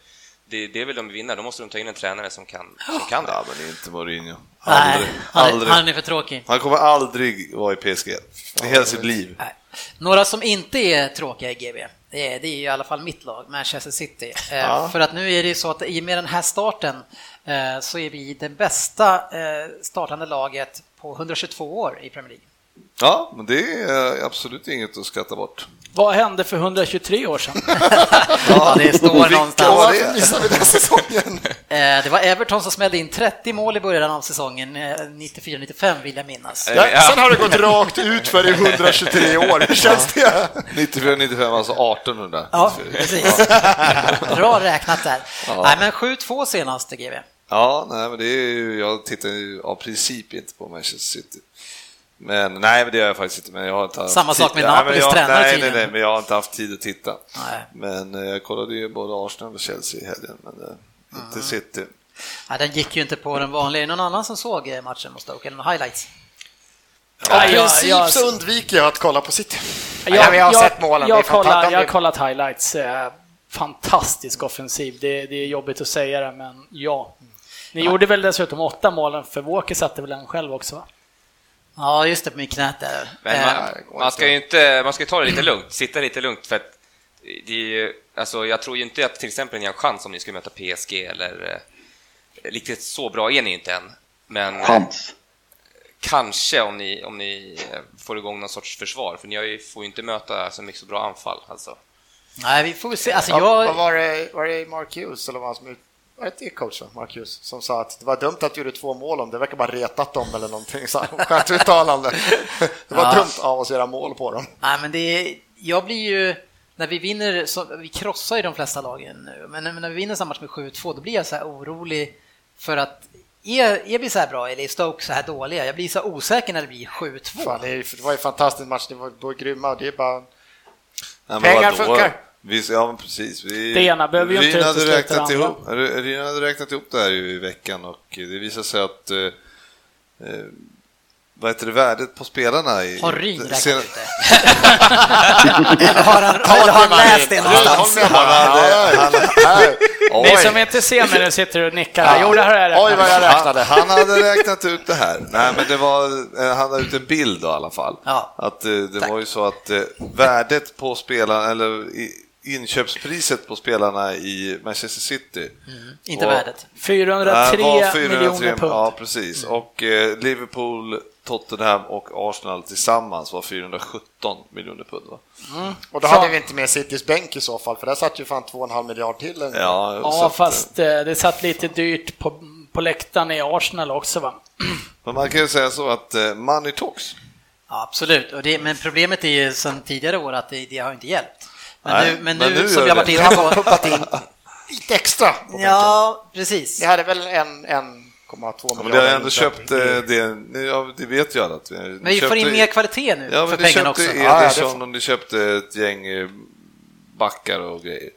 det, det vill de vinna, då måste de ta in en tränare som kan, som kan det. Ja, men det är inte Mourinho. Nej, Aldrig. han, är- aldrig. han är för tråkig. Han kommer aldrig vara i PSG i hela sitt liv. Nej. Några som inte är tråkiga i GB, det är, det är ju i alla fall mitt lag, Manchester City. Eh, För att nu är det ju så att i och med den här starten Eh, så är vi det bästa eh, startande laget på 122 år i Premier League. Ja, men det är absolut inget att skratta bort. Vad hände för 123 år sedan? Ja, det står någonstans. var det? den säsongen? Eh, Det var Everton som smällde in 30 mål i början av säsongen, eh, 94-95 vill jag minnas. Eh, Ja, sen har det gått rakt ut för i 123 år. Hur känns det? 94-95, alltså 1800. Ja, precis. Bra räknat där. Nej, men 7-2 senaste GB. Ja, nej, men det är ju, jag tittar ju av princip inte på Manchester City. Men nej, men det gör jag faktiskt inte. Men jag har inte haft Samma tid- sak med Ja, Napolis jag, tränare nej, nej, nej, men jag har inte haft tid att titta. Nej. Men eh, jag kollade ju både Arsenal och Chelsea i helgen, men eh, inte Mm. City. Ja, den gick ju inte på den vanliga. Är någon annan som såg eh, matchen mot Stoke? Eller highlights? Ja, I jag- princip jag- så undviker jag att kolla på City. Jag, Ja, vi har sett målen. Jag, kollar, jag har kollat highlights. Fantastisk offensiv. Det, det är jobbigt att säga det, men ja. Ni gjorde väl dessutom åtta målen, för Walker satte väl en själv också? Va? Ja, just det, med knät där. Men Eh, man, man ska ju inte, man ska ta det lite lugnt, sitta lite lugnt för att det är ju, alltså jag tror ju inte att till exempel ni har en chans om ni skulle möta PSG eller eh, riktigt så bra är ni inte än. Men Chans. kanske om ni, om ni får igång någon sorts försvar, för ni har ju, får ju inte möta så mycket så bra anfall alltså. Nej, vi får se. Alltså, Ja, jag... var det, var det Mark Hughes, eller vad som ut- var det ett coach, va? Mark Hughes, som sa att det var dumt att du gjorde två mål om det verkar bara retat dem eller någonting. Så uttalande. Det var Ja. dumt av oss att göra mål på dem. Nej, men det är... Jag blir ju... När vi vinner, så, vi krossar ju de flesta lagen nu, men när vi vinner samma match med 7-2, då blir jag så här orolig för att är, är vi så här bra eller är Stoke så här dåliga? Jag blir så osäker när det blir 7-2. Fan, det, det var ju en fantastisk match, det var, det var grymma. Det är bara... Nej, Pengar funkar. Vi, ja, men precis. Vi, Det ena behöver ju inte Ryn hade räknat ihop, Ryn hade räknat ihop det här i veckan och det visade sig att eh, eh, vad heter det, värdet på spelarna i... Har Ryn räknat sen- ut det? har han, eller har han läst det någonstans? Han hade- han-. Ni som inte ser mig nu sitter och nickar. Jo, det här jag Oj, vad jag räknade. Han, han hade räknat ut det här. Nej, men det var, eh, han hade ut en bild då, i alla fall. Ja. Att eh, det Tack. var ju så att eh, värdet på spelarna, eller i, inköpspriset på spelarna i Manchester City. Inte Och- värdet. 403 äh, var 403 miljoner pund. Ja, precis. Och eh, Liverpool, Tottenham och Arsenal tillsammans var 417 miljoner pund. Va? Och då Så- hade vi inte med Citys bänk i så fall, för där satt ju fan 2,5 miljard till. Ja, så Ja, att, fast eh, det satt lite dyrt på, på läktaren i Arsenal också va? Men man kan ju säga så att eh, money talks. Ja, absolut. Och det, men problemet är ju sedan tidigare år att det, det har inte hjälpt. Men Nej, nu, men men nu, nu som gör vi har varit det. inne på... Pumpat in lite extra. Ja, precis. Vi hade väl en 1,2 Ja, miljarder. men det har ändå köpt eh, det, ja, det vet ju alla att vi Men vi får in mer kvalitet nu Ja, för pengarna köpte också. Ja, ja, det Ederson får- och ni köpte ett gäng eh, backar och grejer.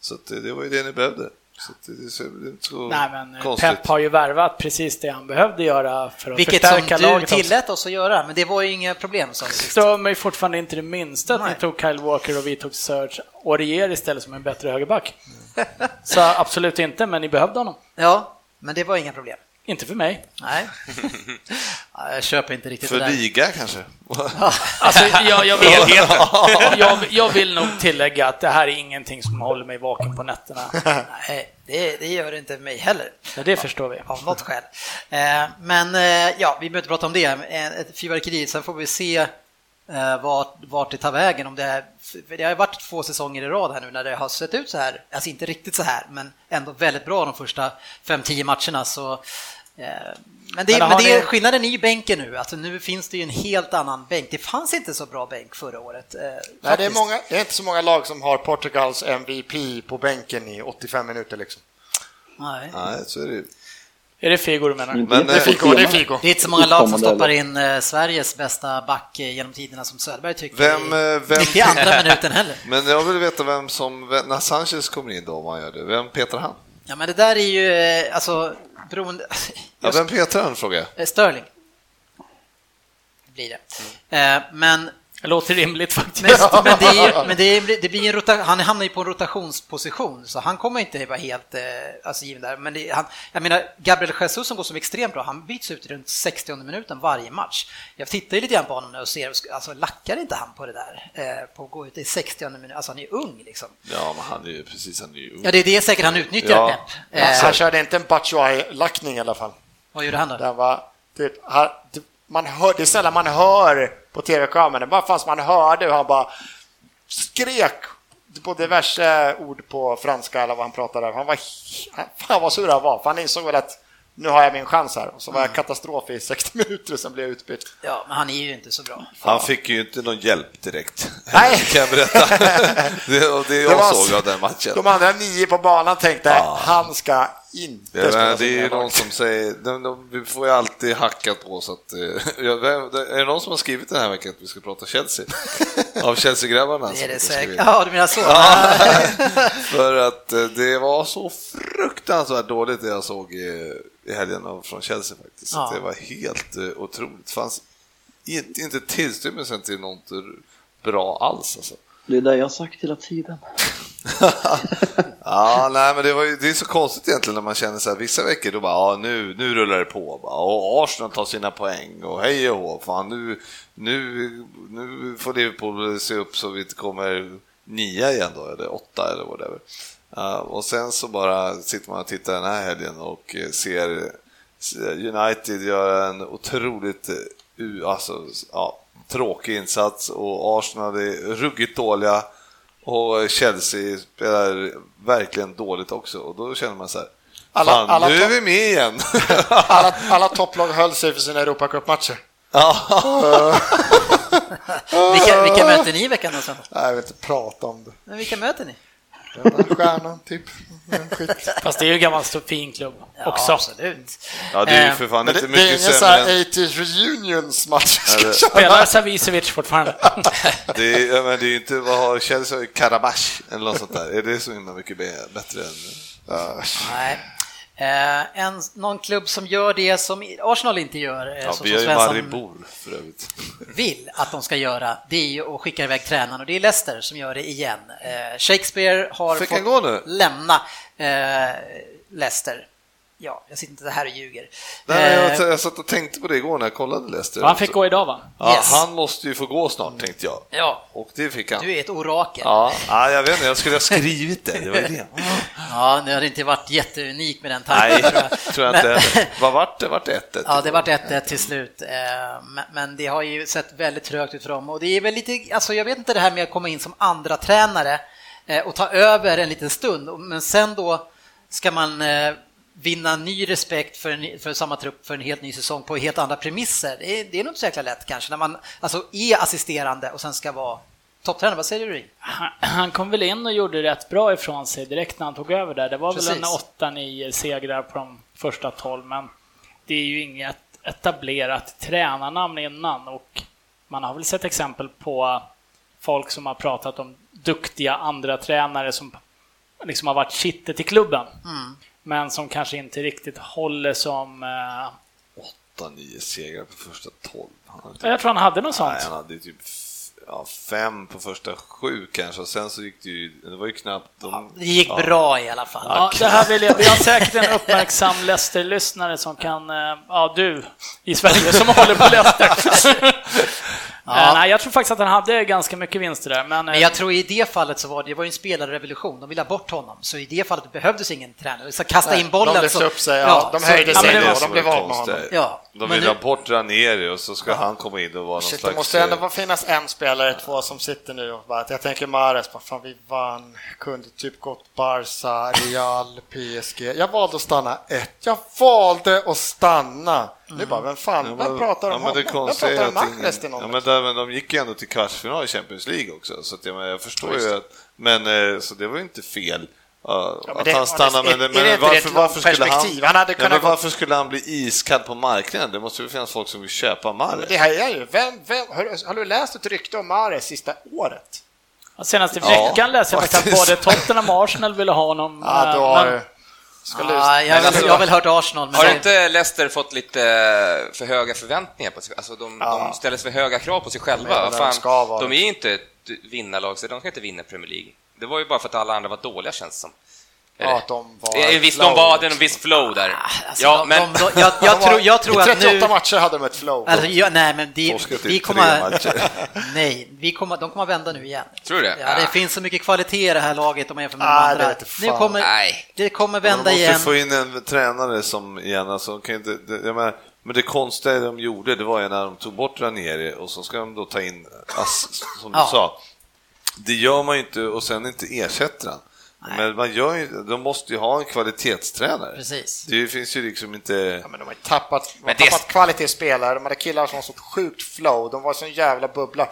Så att det, det var ju det ni behövde. Så det, det, är så- så Nej, men eh, konstigt. Pep har ju värvat precis det han behövde göra för att Vilket som förstärka du laget. också. tillät oss att göra, men det var ju inga problem som stör mig fortfarande inte det minsta att Nej. ni tog Kyle Walker och vi tog Serge Aurier istället som en bättre högerback. Så absolut inte, men ni behövde honom. Ja, men det var inga problem. Inte för mig. Nej. Ja, Jag köper inte riktigt För det där. liga kanske? Alltså, jag, jag, vill, jag, jag vill nog tillägga att det här är ingenting som håller mig vaken på nätterna. Nej, det, det gör det inte mig heller. Ja, det förstår vi. Av något skäl. Eh, Men eh, ja, vi behöver inte prata om det. Eh, Ett fyrverkeri, sen får vi se vart, vart det tar vägen. Om det, är, för det har varit två säsonger i rad här nu när det har sett ut så här. Alltså inte riktigt så här, men ändå väldigt bra de första 5-10 matcherna. Så, men det, Men men det, ni- skillnaden är ju bänken nu. Alltså nu finns det ju en helt annan bänk. Det fanns inte så bra bänk förra året. eh, Nej, det, är många, det är inte så många lag som har Portugals MVP på bänken i 85 minuter. Liksom. Nej. Nej, så är det ju. Är det Figo du menar? Men, det eh, för Figo, det är. Figo. Det är inte så många lag som stoppar in eh, Sveriges bästa back eh, genom tiderna som Söderberg tycker Vem, i, eh, vem- i andra minuten heller. Men jag vill veta vem som, när Sanchez kommer in då, om han gör det, vem petar han? Ja, men det där är ju eh, alltså beroende... Ja, vem petar han, frågar jag. Eh, Sterling. Blir det. Eh, Men, Det låter rimligt faktiskt. men, men, det, är, men det, är, det blir en rota, han hamnar ju på en rotationsposition, så han kommer inte vara helt eh, alltså, given där. Men det, han, jag menar, Gabriel Jesus som går som extremt bra, han byts ut i runt 60 minuten varje match. Jag tittar ju lite grann på honom nu och ser, alltså lackar inte han på det där? Eh, på att gå ut i 60 minuten, alltså han är ung liksom. Ja, men han är ju precis, han är ju ung. Ja, det är det säkert han utnyttjar, Ja. Pep. Så Eh, han körde inte en Batshuayi-lackning i alla fall. vad gjorde han då? Den var, det, han, det, man hör, det är sällan man hör på det bara fanns man hörde hur han bara skrek på diverse ord på franska eller vad han pratade. Han var, han- fan vad sur han var, för han insåg väl att nu har jag min chans här. Och så var jag katastrof i 60 minuter och sen blev jag utbytt. Ja, men han är ju inte så bra. Han fick ju inte någon hjälp direkt, Nej. kan jag berätta. det, det jag var- såg av den matchen. De andra nio på banan tänkte, Ja. han ska inte Ja, spela men det är ju någon som säger, de, de, vi får ju alltid hackat på så att, eh, ja, vem- är det någon som har skrivit den här veckan att vi ska prata Chelsea? Av Chelsea-grabbarna? Det är det säkert. Ja, du menar så? För att eh, det var så fruktansvärt dåligt det jag såg i, i helgen av- från Chelsea faktiskt. Ja. Det var helt uh, otroligt. Det fanns inte, inte tillstymmelsen till något bra alls alltså. Det är det jag har sagt hela tiden. Ja, nej, men det, var ju, det är så konstigt egentligen när man känner så här, vissa veckor då bara, ja, nu, nu rullar det på. Bara, och Arsenal tar sina poäng och hej och hå, fan nu, nu, nu får Liverpool se upp så vi inte kommer nia igen då, eller åtta eller whatever. Uh, och sen så bara sitter man och tittar den här helgen och eh, ser ser United göra en otroligt uh, alltså, ja, tråkig insats och Arsenal är ruggigt dåliga och Chelsea spelar verkligen dåligt också och då känner man så här, Alla- fan, alla nu är vi med igen. Alla, alla topplag höll sig för sina Europacup-matcher. ja. Vilka, vilka möter ni i veckan då? Nej, Jag vill inte prata om det. Men vilka möter ni? Stjärnan, typ. Skit. Fast det är ju en gammal fin klubb Ja, också. absolut. ja, det är ju Eh, för fan Men det, inte det är mycket ingen sån sämre här än... 80s reunions match. Eller- Spelar Savicevic fortfarande? Det är, ja, men det är ju inte, vad har Chelsea? Karabash eller något sånt där. Är det så himla mycket bättre än... Ja, Nej. Eh, en, någon klubb som gör det som Arsenal inte gör, eh, Ja, som, vi som Svensson för övrigt. vill att de ska göra, det är ju att skicka iväg tränaren och det är Leicester som gör det igen. Eh, Shakespeare har Fick fått lämna eh, Leicester. Ja, jag sitter inte här och ljuger. Nej, Eh, jag, jag satt och tänkte på det igår när jag kollade Leicester. Han fick gå idag va? Ja, Yes. Han måste ju få gå snart tänkte jag. ja, Och det fick han. du är ett orakel. Ja, ja, jag vet inte, jag skulle ha skrivit det. Det var det. Ja, det hade inte varit jätteunik med den tanken. Nej, tror jag. tror jag inte. Vad vart det? Vart det 1 Ja, det vart 1-1 till slut. Eh, men- det har ju sett väldigt trögt ut för dem. Och det är väl lite, alltså jag vet inte det här med att komma in som andra tränare eh, och ta över en liten stund. Men sen då ska man vinna ny respekt för, en, för samma trupp för en helt ny säsong på helt andra premisser. Det är, det är nog inte så jäkla lätt kanske när man alltså är assisterande och sen ska vara topptränare. Vad säger du? Ring? Han, han kom väl in och gjorde rätt bra ifrån sig direkt när han tog över där. Det var väl en Precis. 8-9 segrar på de första 12, men det är ju inget etablerat tränarnamn innan och man har väl sett exempel på folk som har pratat om duktiga andra tränare som liksom har varit kittet i klubben, Mm. Men som kanske inte riktigt håller som... Eh, 8-9 segrar på första 12. Han hade typ, jag tror han hade något sånt. nej, han hade typ ja, fem på första sju kanske och sen så gick det ju, det var ju knappt... De, Det gick ja. bra i alla fall. Ja, det här vill jag, vi har säkert en uppmärksam Leicester-lyssnare som kan, eh, ja du i Sverige som håller på Leicester. Eh, Nej, jag tror faktiskt att han hade ganska mycket vinster där. Men, eh, Men jag tror i det fallet så var det, det var ju en spelarrevolution, de ville ha bort honom, så i det fallet behövdes ingen tränare. Så kasta in bollen de lyfte så... upp sig, ja, de höjde sig ja, det då, de blev av med honom. Ja, De vill nu- ha bort Ranieri och så ska han komma in och vara någon Shit, det slags... måste ändå eh, finnas en spelare, två som sitter nu och bara, jag tänker Mahrez, bara, fan vi vann, kunde typ gått Barca, Real, PSG. Jag valde att stanna ett. Jag valde att stanna. Nu bara, vem fan, Ja, vem men- pratar ja, om men det honom? Vem är pratar om Mahrez till ja, någon? men, där, men de gick ju ändå till kvartsfinal i Champions League också, så att jag, men jag förstår ju att... Men eh, så det var ju inte fel. uh, men att det- han stannar, men, är det men inte varför, varför, skulle han? Han hade ja, men varför skulle han bli iskall på marknaden? Det måste ju finnas folk som vill köpa Mahrez. Det här är ju, vem, vem, har, har du läst ett rykte om Mahrez sista året? Senaste Ja, veckan läste jag faktiskt att både Tottenham och Arsenal ville ha honom. Ja, eh, då har men- du... Ska lyssna. jag, har väl- alltså- jag har väl hört Arsenal, men Har det- inte Leicester fått lite för höga förväntningar på sig? Alltså de, Ja. de ställer för höga krav på sig De är själva. de Fan, ska vara. de är ju inte ett vinnarlag, så de ska inte vinna Premier League. Det var ju bara för att alla andra var dåliga, känns det som. Ja, att de var Visst, flow, de var det, en liksom. viss flow där. Alltså, ja, de, men... de, de, jag, jag, tror, jag tror I att 38 nu... matcher hade de ett flow. Alltså, jag, nej, men det, i vi kommer... Nej, vi kommer, de kommer vända nu igen. Tror du det? Ja, det Ah. finns så mycket kvalitet i det här laget om man jämför med Ah, de det andra. fan. kommer, Nej. det kommer vända de måste igen. få in en tränare som igen, alltså, de kan inte, det, jag menar, men det konstiga de gjorde, det var ju när de tog bort Ranieri och så ska de då ta in Ass, som du Ja. sa. Det gör man ju inte och sen inte ersätter han. Men man gör ju, de måste ju ha en kvalitetstränare. Precis. Det finns ju liksom inte... Ja, men de har ju tappat, de har Men det- tappat kvalitetsspelare, de hade killar som har så sjukt flow, de var så en jävla bubbla.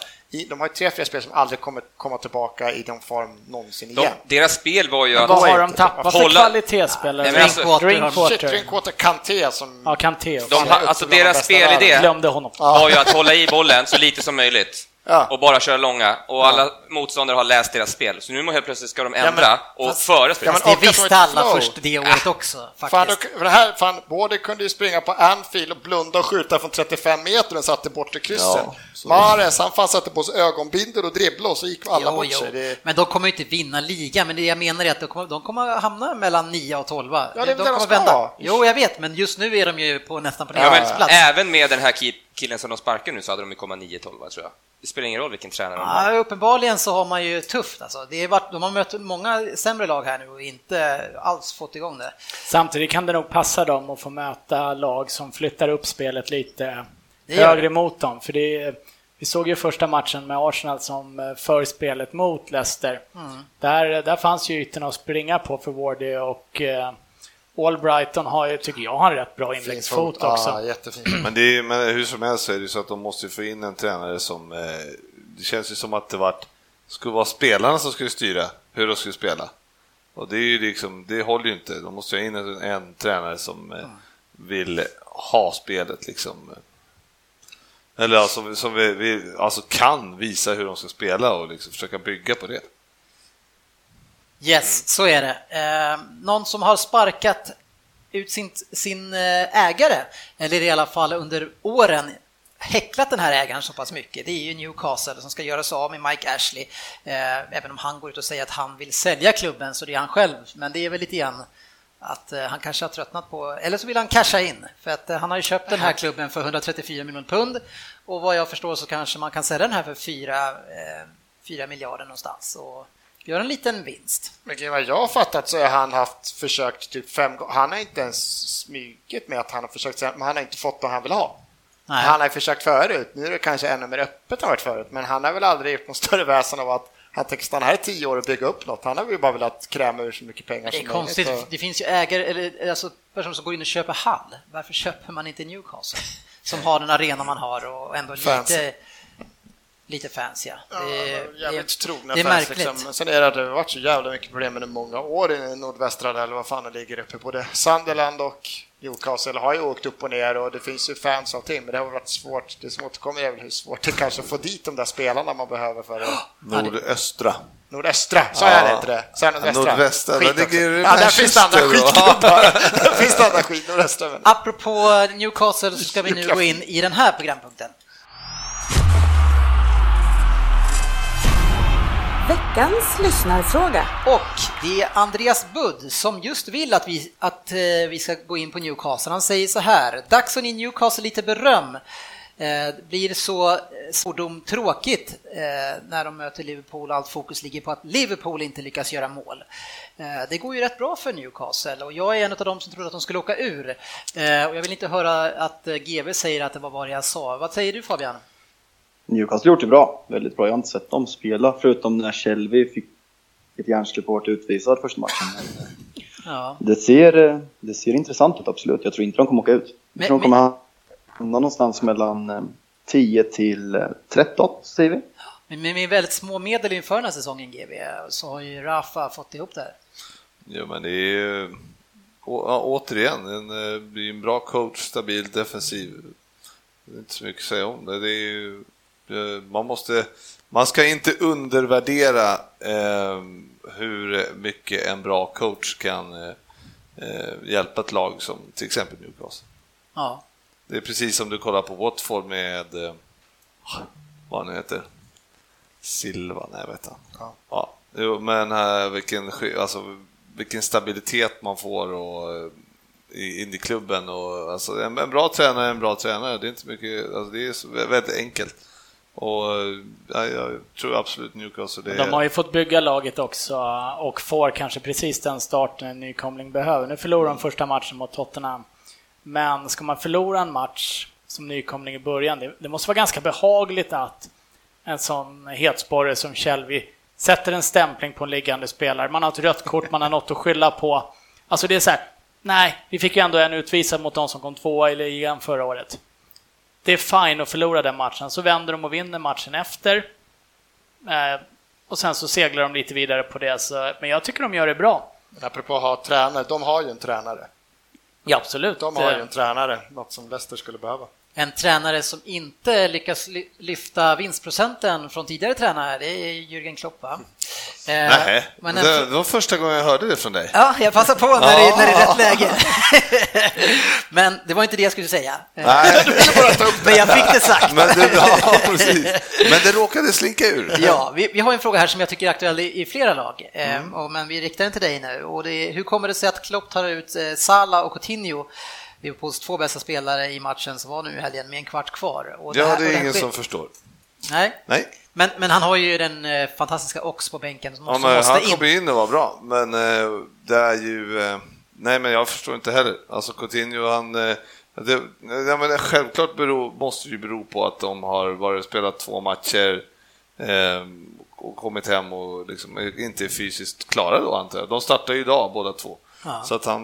De har ju tre, fyra spelare som aldrig kommer komma tillbaka i den form någonsin De, igen. deras spel var ju Men att... vad har de tappat för kvalitetsspelare? Nej, alltså- Drinkwater de- Drinkwater. Drinkwater, Kanté som... Ja, Kanté. De, alltså de deras spelidé världen. Glömde honom. var ju att hålla i bollen så lite som möjligt. Ja. Och bara köra långa. Och alla motståndare har läst deras spel. Så nu helt plötsligt ska de ändra men- och fast- före Ja, spelet. men- Det visste alla flow. först det året också, Fan, faktiskt. då, för det här, fan, både kunde ju springa på Anfield och blunda och skjuta från 35 meter och satte bort i kryssen. Ja, Mahrez, han fan satte på sig ögonbindel och dribblade och så gick alla Jo, bort jo. sig. Det, Men de kommer ju inte vinna ligan, men det jag menar är att de kommer, de kommer hamna mellan 9 och 12. Ja, det är de de kommer ska. Jo, jag vet, men just nu är de ju på nästan på Ja, nedflyttningsplats. även med den här ki- killen som de sparkar nu så hade de ju kommit 9-12 tror jag. Det spelar ingen roll vilken tränare de har. Ja, uppenbarligen så har man ju tufft alltså. Det är varit, de har mött många sämre lag här nu och inte alls fått igång det. Samtidigt kan det nog passa dem att få möta lag som flyttar upp spelet lite högre mot dem. För det vi såg ju första matchen med Arsenal som eh, för spelet mot Leicester. Mm. Där, där fanns ju ytorna att springa på för Wardy och eh, Albrighton har ju, tycker jag, har en rätt bra inläggsfot också. Ja, jättefint. Men, det är, men hur som helst så är det ju så att de måste få in en tränare som... Eh, det känns ju som att det vart, skulle vara spelarna som skulle styra hur de skulle spela. Och det är ju liksom, det håller ju inte. De måste ha in en, en tränare som eh, vill ha spelet liksom. Eller alltså, som vi, vi, alltså kan visa hur de ska spela och liksom försöka bygga på det. Yes, så är det. Eh, någon som har sparkat ut sin, sin eh, ägare, eller i alla fall under åren häcklat den här ägaren så pass mycket. Det är ju Newcastle som ska göra sig av med Mike Ashley. Eh, även om han går ut och säger att han vill sälja klubben så det är han själv. Men det är väl lite grann att han kanske har tröttnat på, eller så vill han casha in. För att han har ju köpt den här klubben för 134 miljoner pund och vad jag förstår så kanske man kan sälja den här för 4, eh, 4 miljarder någonstans och göra en liten vinst. Men vad jag har fattat så har han haft försökt typ fem gånger. Han har inte ens smugit med att han har försökt, men han har inte fått vad han vill ha. Nej. Han har försökt förut, nu är det kanske ännu mer öppet än varit förut, men han har väl aldrig gjort någon större väsen av att han tänker stanna här i tio år och bygga upp något. Han har väl bara velat kräma ur så mycket pengar Det är som konstigt, möjligt. det finns ju ägare, eller alltså personer som går in och köper Hall. Varför köper man inte Newcastle? Som har den arena man har och ändå Fancy. lite, lite fancy. Ja. Ja, Det, är- jävligt trogna det är fans, märkligt. Liksom. Men sen är det att det har varit så jävla mycket problem under många år i nordvästra eller vad fan det ligger uppe. Både Sunderland och Newcastle har ju åkt upp och ner och det finns ju fans och allting, men det har varit svårt. Det som återkommer är väl hur svårt det kanske att få dit de där spelarna man behöver för det. Nordöstra. Nordöstra, sa Ja. jag inte det? Sa jag nordvästra? Nordvästra, Skit där ligger Ja, där finns det andra skitklubbar. där finns det andra skit, nordöstra. Men... Apropå Newcastle så ska vi nu gå in i den här programpunkten. Veckans lyssnarfråga. Och det är Andreas Budd som just vill att vi, att eh, vi ska gå in på Newcastle. Han säger så här, dags att ge Newcastle lite beröm. Eh, det blir så eh, svordom tråkigt när de möter Liverpool allt fokus ligger på att Liverpool inte lyckas göra mål. Det går ju rätt bra för Newcastle och jag är en av dem som trodde att de skulle åka ur. Och jag vill inte höra att GV säger att det var vad jag sa. Vad säger du Fabian? Newcastle har gjort det bra, väldigt bra. Jag har inte sett dem spela, förutom när Shelby fick ett hjärnsläpp och vart utvisad första matchen. Ja. Det ser, eh, det ser intressant ut, absolut. Jag tror inte de kommer åka ut. Jag Men- tror de kommer hamna någonstans mellan eh, 10 till eh, 13, säger vi. Men med, med väldigt små medel inför den här säsongen GV så har ju Rafa fått ihop det här. Jo, men det är ju å, ja, återigen en, eh, blir en bra coach, stabil, defensiv. Det är inte så mycket att säga om det. det är ju, eh, man, måste, man ska inte undervärdera eh, hur mycket en bra coach kan eh, eh, hjälpa ett lag som till exempel Newcastle. Ja. Det är precis som du kollar på Watford med, eh, vad han heter, Silva, nej vet han. Ja. Ja. Jo, men äh, vilken, alltså, vilken stabilitet man får och, eh, in i klubben. Och, alltså, en, en bra tränare är en bra tränare, det är inte mycket, alltså, det är väldigt enkelt. Och ja, jag tror absolut Newcastle det De har ju fått bygga laget också och får kanske precis den starten en nykomling behöver. Nu förlorar de första matchen mot Tottenham. Men ska man förlora en match som nykomling i början, det, det måste vara ganska behagligt att en sån hetsporre som Shelby sätter en stämpling på en liggande spelare. Man har ett rött kort, man har något att skylla på. Alltså det är så här, nej, vi fick ju ändå en utvisad mot de som kom tvåa i ligan förra året. Det är fine att förlora den matchen, så vänder de och vinner matchen efter. Eh, och sen så seglar de lite vidare på det, så, men jag tycker de gör det bra. Apropå att ha tränare, de har ju en tränare. Ja, absolut. De har ju en tränare, något som Leicester skulle behöva. En tränare som inte lyckas ly- lyfta vinstprocenten från tidigare tränare, det är Jürgen Klopp va? Eh, Nej, men det, en, det var första gången jag hörde det från dig. Ja, jag passar på när, det, när det är rätt läge. men det var inte det jag skulle säga. Nej, Men jag fick det sagt. men det, ja, precis. men det råkade slinka ur. Ja, vi, vi har en fråga här som jag tycker är aktuell i, i flera lag, eh, och, men vi riktar den till dig nu. Och det är, hur kommer det sig att Klopp tar ut eh, Salah och Coutinho, Liverpools två bästa spelare i matchen som var nu i helgen, med en kvart kvar? Och Ja, här- det är ingen som förstår. Nej, Nej, men, men han har ju den eh, fantastiska Ox på bänken som ja, också måste han in. kom in och var bra, men eh, det är ju... Eh, nej, men jag förstår inte heller. Alltså Coutinho, han... Eh, det, ja, men självklart beror, måste ju bero på att de har varit spelat två matcher och kommit hem och liksom inte är fysiskt klara då antar jag. De startar ju idag båda två. Ja. Så att han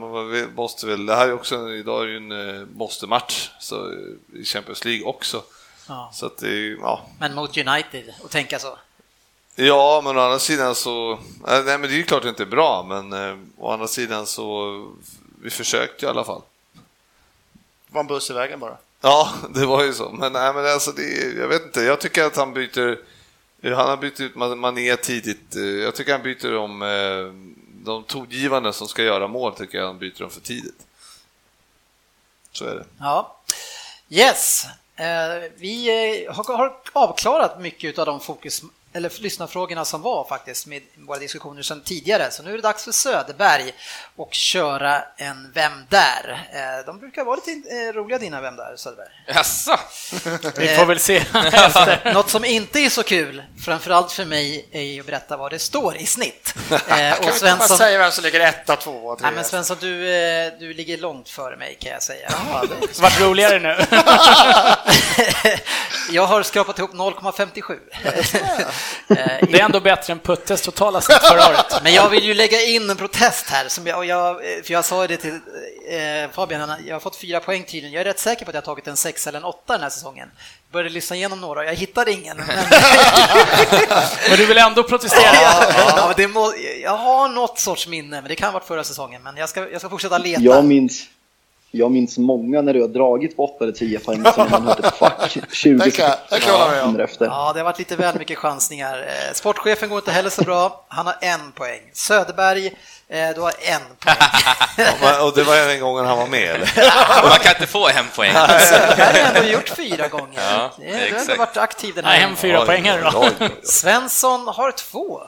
måste väl, det här är också, idag är ju en måste-match så, i Champions League också. Ja. Så att det är, ja. Men mot United, och tänka så. Ja, men å andra sidan så, eh, nej men det är ju klart det inte är bra, men eh, å andra sidan så, vi försökte i alla fall. Det var en buss i vägen bara. Ja, det var ju så. Men, nej, men alltså det, jag vet inte, jag tycker att han byter, han har bytt ut Man- Mané tidigt. Eh, Jag tycker han byter om eh, de tongivande som ska göra mål, tycker jag han byter dem för tidigt. Så är det. Ja. Yes, eh, Eh, vi eh, har avklarat mycket av de fokus eller lyssnarfrågorna som var faktiskt med våra diskussioner sedan tidigare. Så nu är det dags för Söderberg och köra en Vem där? Eh, de brukar vara lite eh, roliga dina Vem där, Söderberg. Jaså? Vi får väl se efter. Något som inte är så kul, framförallt för mig, är ju att berätta vad det står i snitt. Eh, och Kan vi inte bara säga vem som ligger etta, tvåa, trea? nej, men Svensson du, eh, du ligger långt före mig kan jag säga. Vart roligare nu. Jag har skrapat ihop 0,57. Det är ändå bättre än Puttes totala snitt förra året. Men jag vill ju lägga in en protest här, som jag, och jag, för jag sa ju det till eh, Fabian, jag har fått fyra poäng tydligen. Jag är rätt säker på att jag har tagit en sex eller en åtta den här säsongen. Började lyssna igenom några jag hittade ingen. Men, Men du vill ändå protestera? ja, må, jag har något sorts minne, men det kan ha varit förra säsongen. Men jag ska, jag ska fortsätta leta. Jag minns, jag minns många när du har dragit på 8 eller 10 poäng som man hört ett fuck 20 Det kan jag- det kan jag hålla med om. sekunder efter. Ja, det har varit lite väl mycket chansningar. Eh, Sportchefen går inte heller så bra. Han har en poäng. Söderberg, eh, du har en poäng. Och det var även gången han var med, eller? Man kan inte få en poäng. Söderberg har ändå gjort fyra gånger. Ja, Du har ändå varit aktiv den Nej, här hem fyra Oj, poängare då. Svensson har två.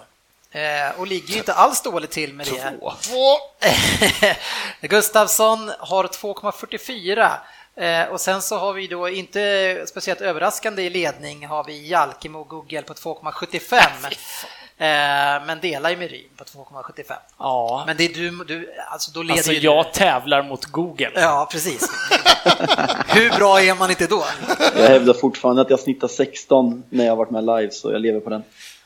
Eh, och ligger ju inte alls dåligt till med det. Två. Gustavsson har 2,44. Eh, och sen så har vi då inte speciellt överraskande i ledning har vi Jalkemo och Google på 2,75. Eh, men delar ju med Ryn på 2,75. Ja, Men det är du, du alltså då leder alltså jag du. tävlar mot Google. Ja, precis. Hur bra är man inte då? Jag hävdar fortfarande att jag snittar 16 när jag varit med live, så jag lever på den.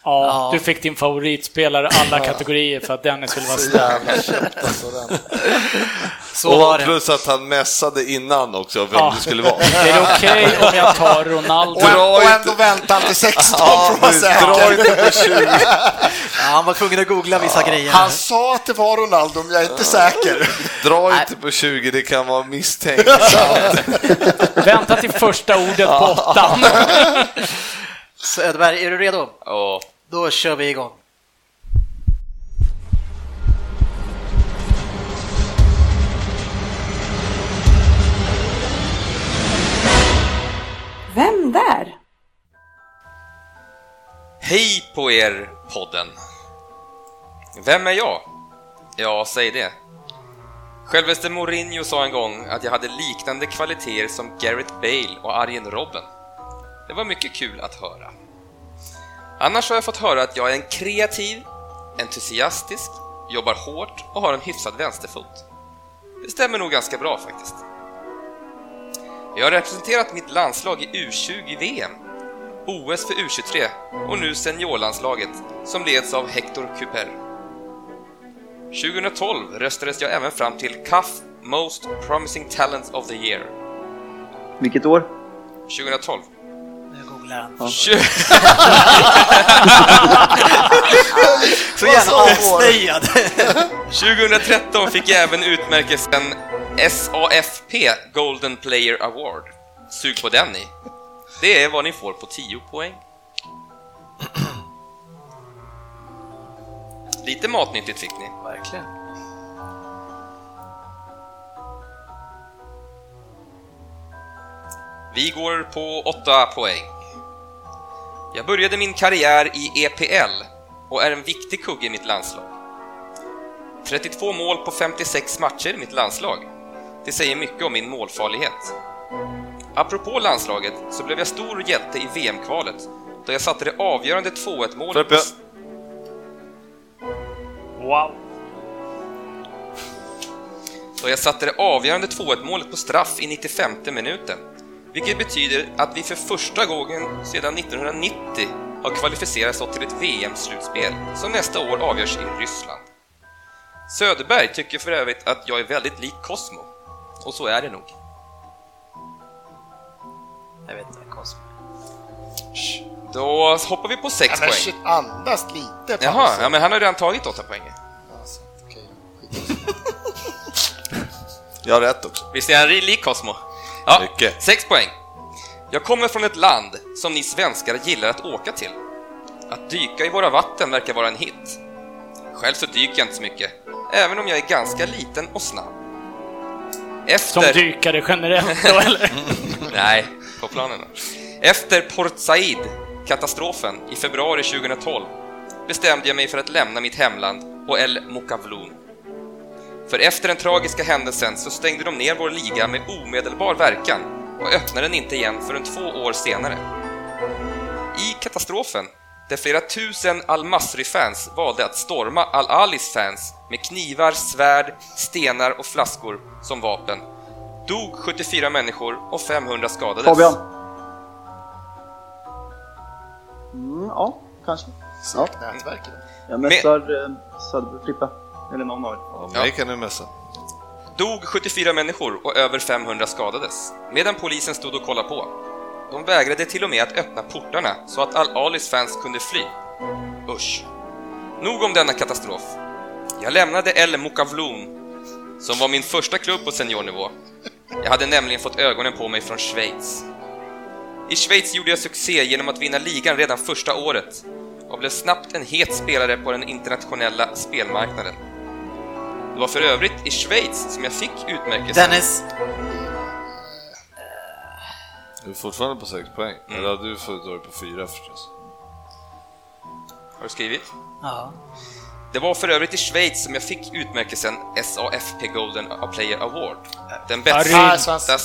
Ja, Ja. du fick din favoritspelare alla kategorier för att Dennis skulle vara Så jävla köpt alltså den. Så var Och det. plus att han mässade innan också vem Ja. det skulle vara. Är det okej om jag tar Ronaldo? Och, Dra och inte- ändå väntar han till 16 Ja, för att vara dra säker. inte på 20. Ja, han var tvungen att googla vissa grejer. Han sa att det var Ronaldo, men jag är inte säker. Dra inte på 20, det kan vara misstänkt. Vänta till första ordet på åttan. Söderberg, är du redo? Och Då kör vi igång. Vem där? Hej på er, podden! Vem är jag? Ja, säg det. Självaste Mourinho sa en gång att jag hade liknande kvaliteter som Gareth Bale och Arjen Robben. Det var mycket kul att höra. Annars har jag fått höra att jag är en kreativ, entusiastisk, jobbar hårt och har en hyfsad vänsterfot. Det stämmer nog ganska bra faktiskt. Jag har representerat mitt landslag i U20-VM OS för U23 och nu seniorlandslaget som leds av Hector Cuper. 2012 röstades jag även fram till CAF Most Promising Talent of the Year. Vilket år? 2012. Han. Tju- Så jävla avslöjad. 2013 fick jag även utmärkelsen SAFP Golden Player Award. Sug på den ni. Det är vad ni får på 10 poäng. Lite matnyttigt fick ni. Verkligen. Vi går på 8 poäng. Jag började min karriär i EPL och är en viktig kugge i mitt landslag. 32 mål på 56 matcher i mitt landslag. Det säger mycket om min målfarlighet. Apropå landslaget så blev jag stor hjälte i VM-kvalet då jag satte det avgörande 2-1 målet Frippe. Wow. då jag satte det avgörande 2-1 målet på straff i 95 minuten. Vilket betyder att vi för första gången sedan 1990 har kvalificerat oss till ett VM-slutspel som nästa år avgörs i Ryssland. Söderberg tycker för övrigt att jag är väldigt lik Cosmo. Och så är det nog. Jag vet inte, Cosmo. Då hoppar vi på 6 Ja, men poäng. shit, andas lite. Jaha, ja, men han har redan tagit 8 poäng. Alltså, okej. Jag har rätt också. Visst är han lik Cosmo? Ja, Mycket. 6 poäng. Jag kommer från ett land som ni svenskar gillar att åka till. Att dyka i våra vatten verkar vara en hit. Själv så dyker jag inte så mycket, även om jag är ganska liten och snabb. Som Efter... dykare generellt då, eller? Nej, på planen då. Efter Port Said, katastrofen, i februari 2012 bestämde jag mig för att lämna mitt hemland och El Mokavloon. För efter den tragiska händelsen så stängde de ner vår liga med omedelbar verkan och öppnade den inte igen förrän två år senare. I katastrofen, där flera tusen Al-Masri-fans valde att storma Al-Alis fans med knivar, svärd, stenar och flaskor som vapen, dog 74 människor och 500 skadades. Fabian? Mm, ja, kanske. Snart nätverk. Jag mässar eh, Söderberg, Frippe. Eller någon av er. Ja, mig kan du messa. Dog 74 människor och över 500 skadades, medan polisen stod och kollade på. De vägrade till och med att öppna portarna så att Al-Alis fans kunde fly. Usch. Nog om denna katastrof. Jag lämnade El Mokavloon som var min första klubb på seniornivå. Jag hade nämligen fått ögonen på mig från Schweiz. I Schweiz gjorde jag succé genom att vinna ligan redan första året och blev snabbt en het spelare på den internationella spelmarknaden. Det var för övrigt i Schweiz som jag fick utmärkelsen. Dennis, Du är fortfarande på 6 poäng. Mm. Eller du får dra på 4 förstås. Har du skrivit? ja. Det var för övrigt i Schweiz som jag fick utmärkelsen SAFP Golden Player Award. Den Ja, bästa...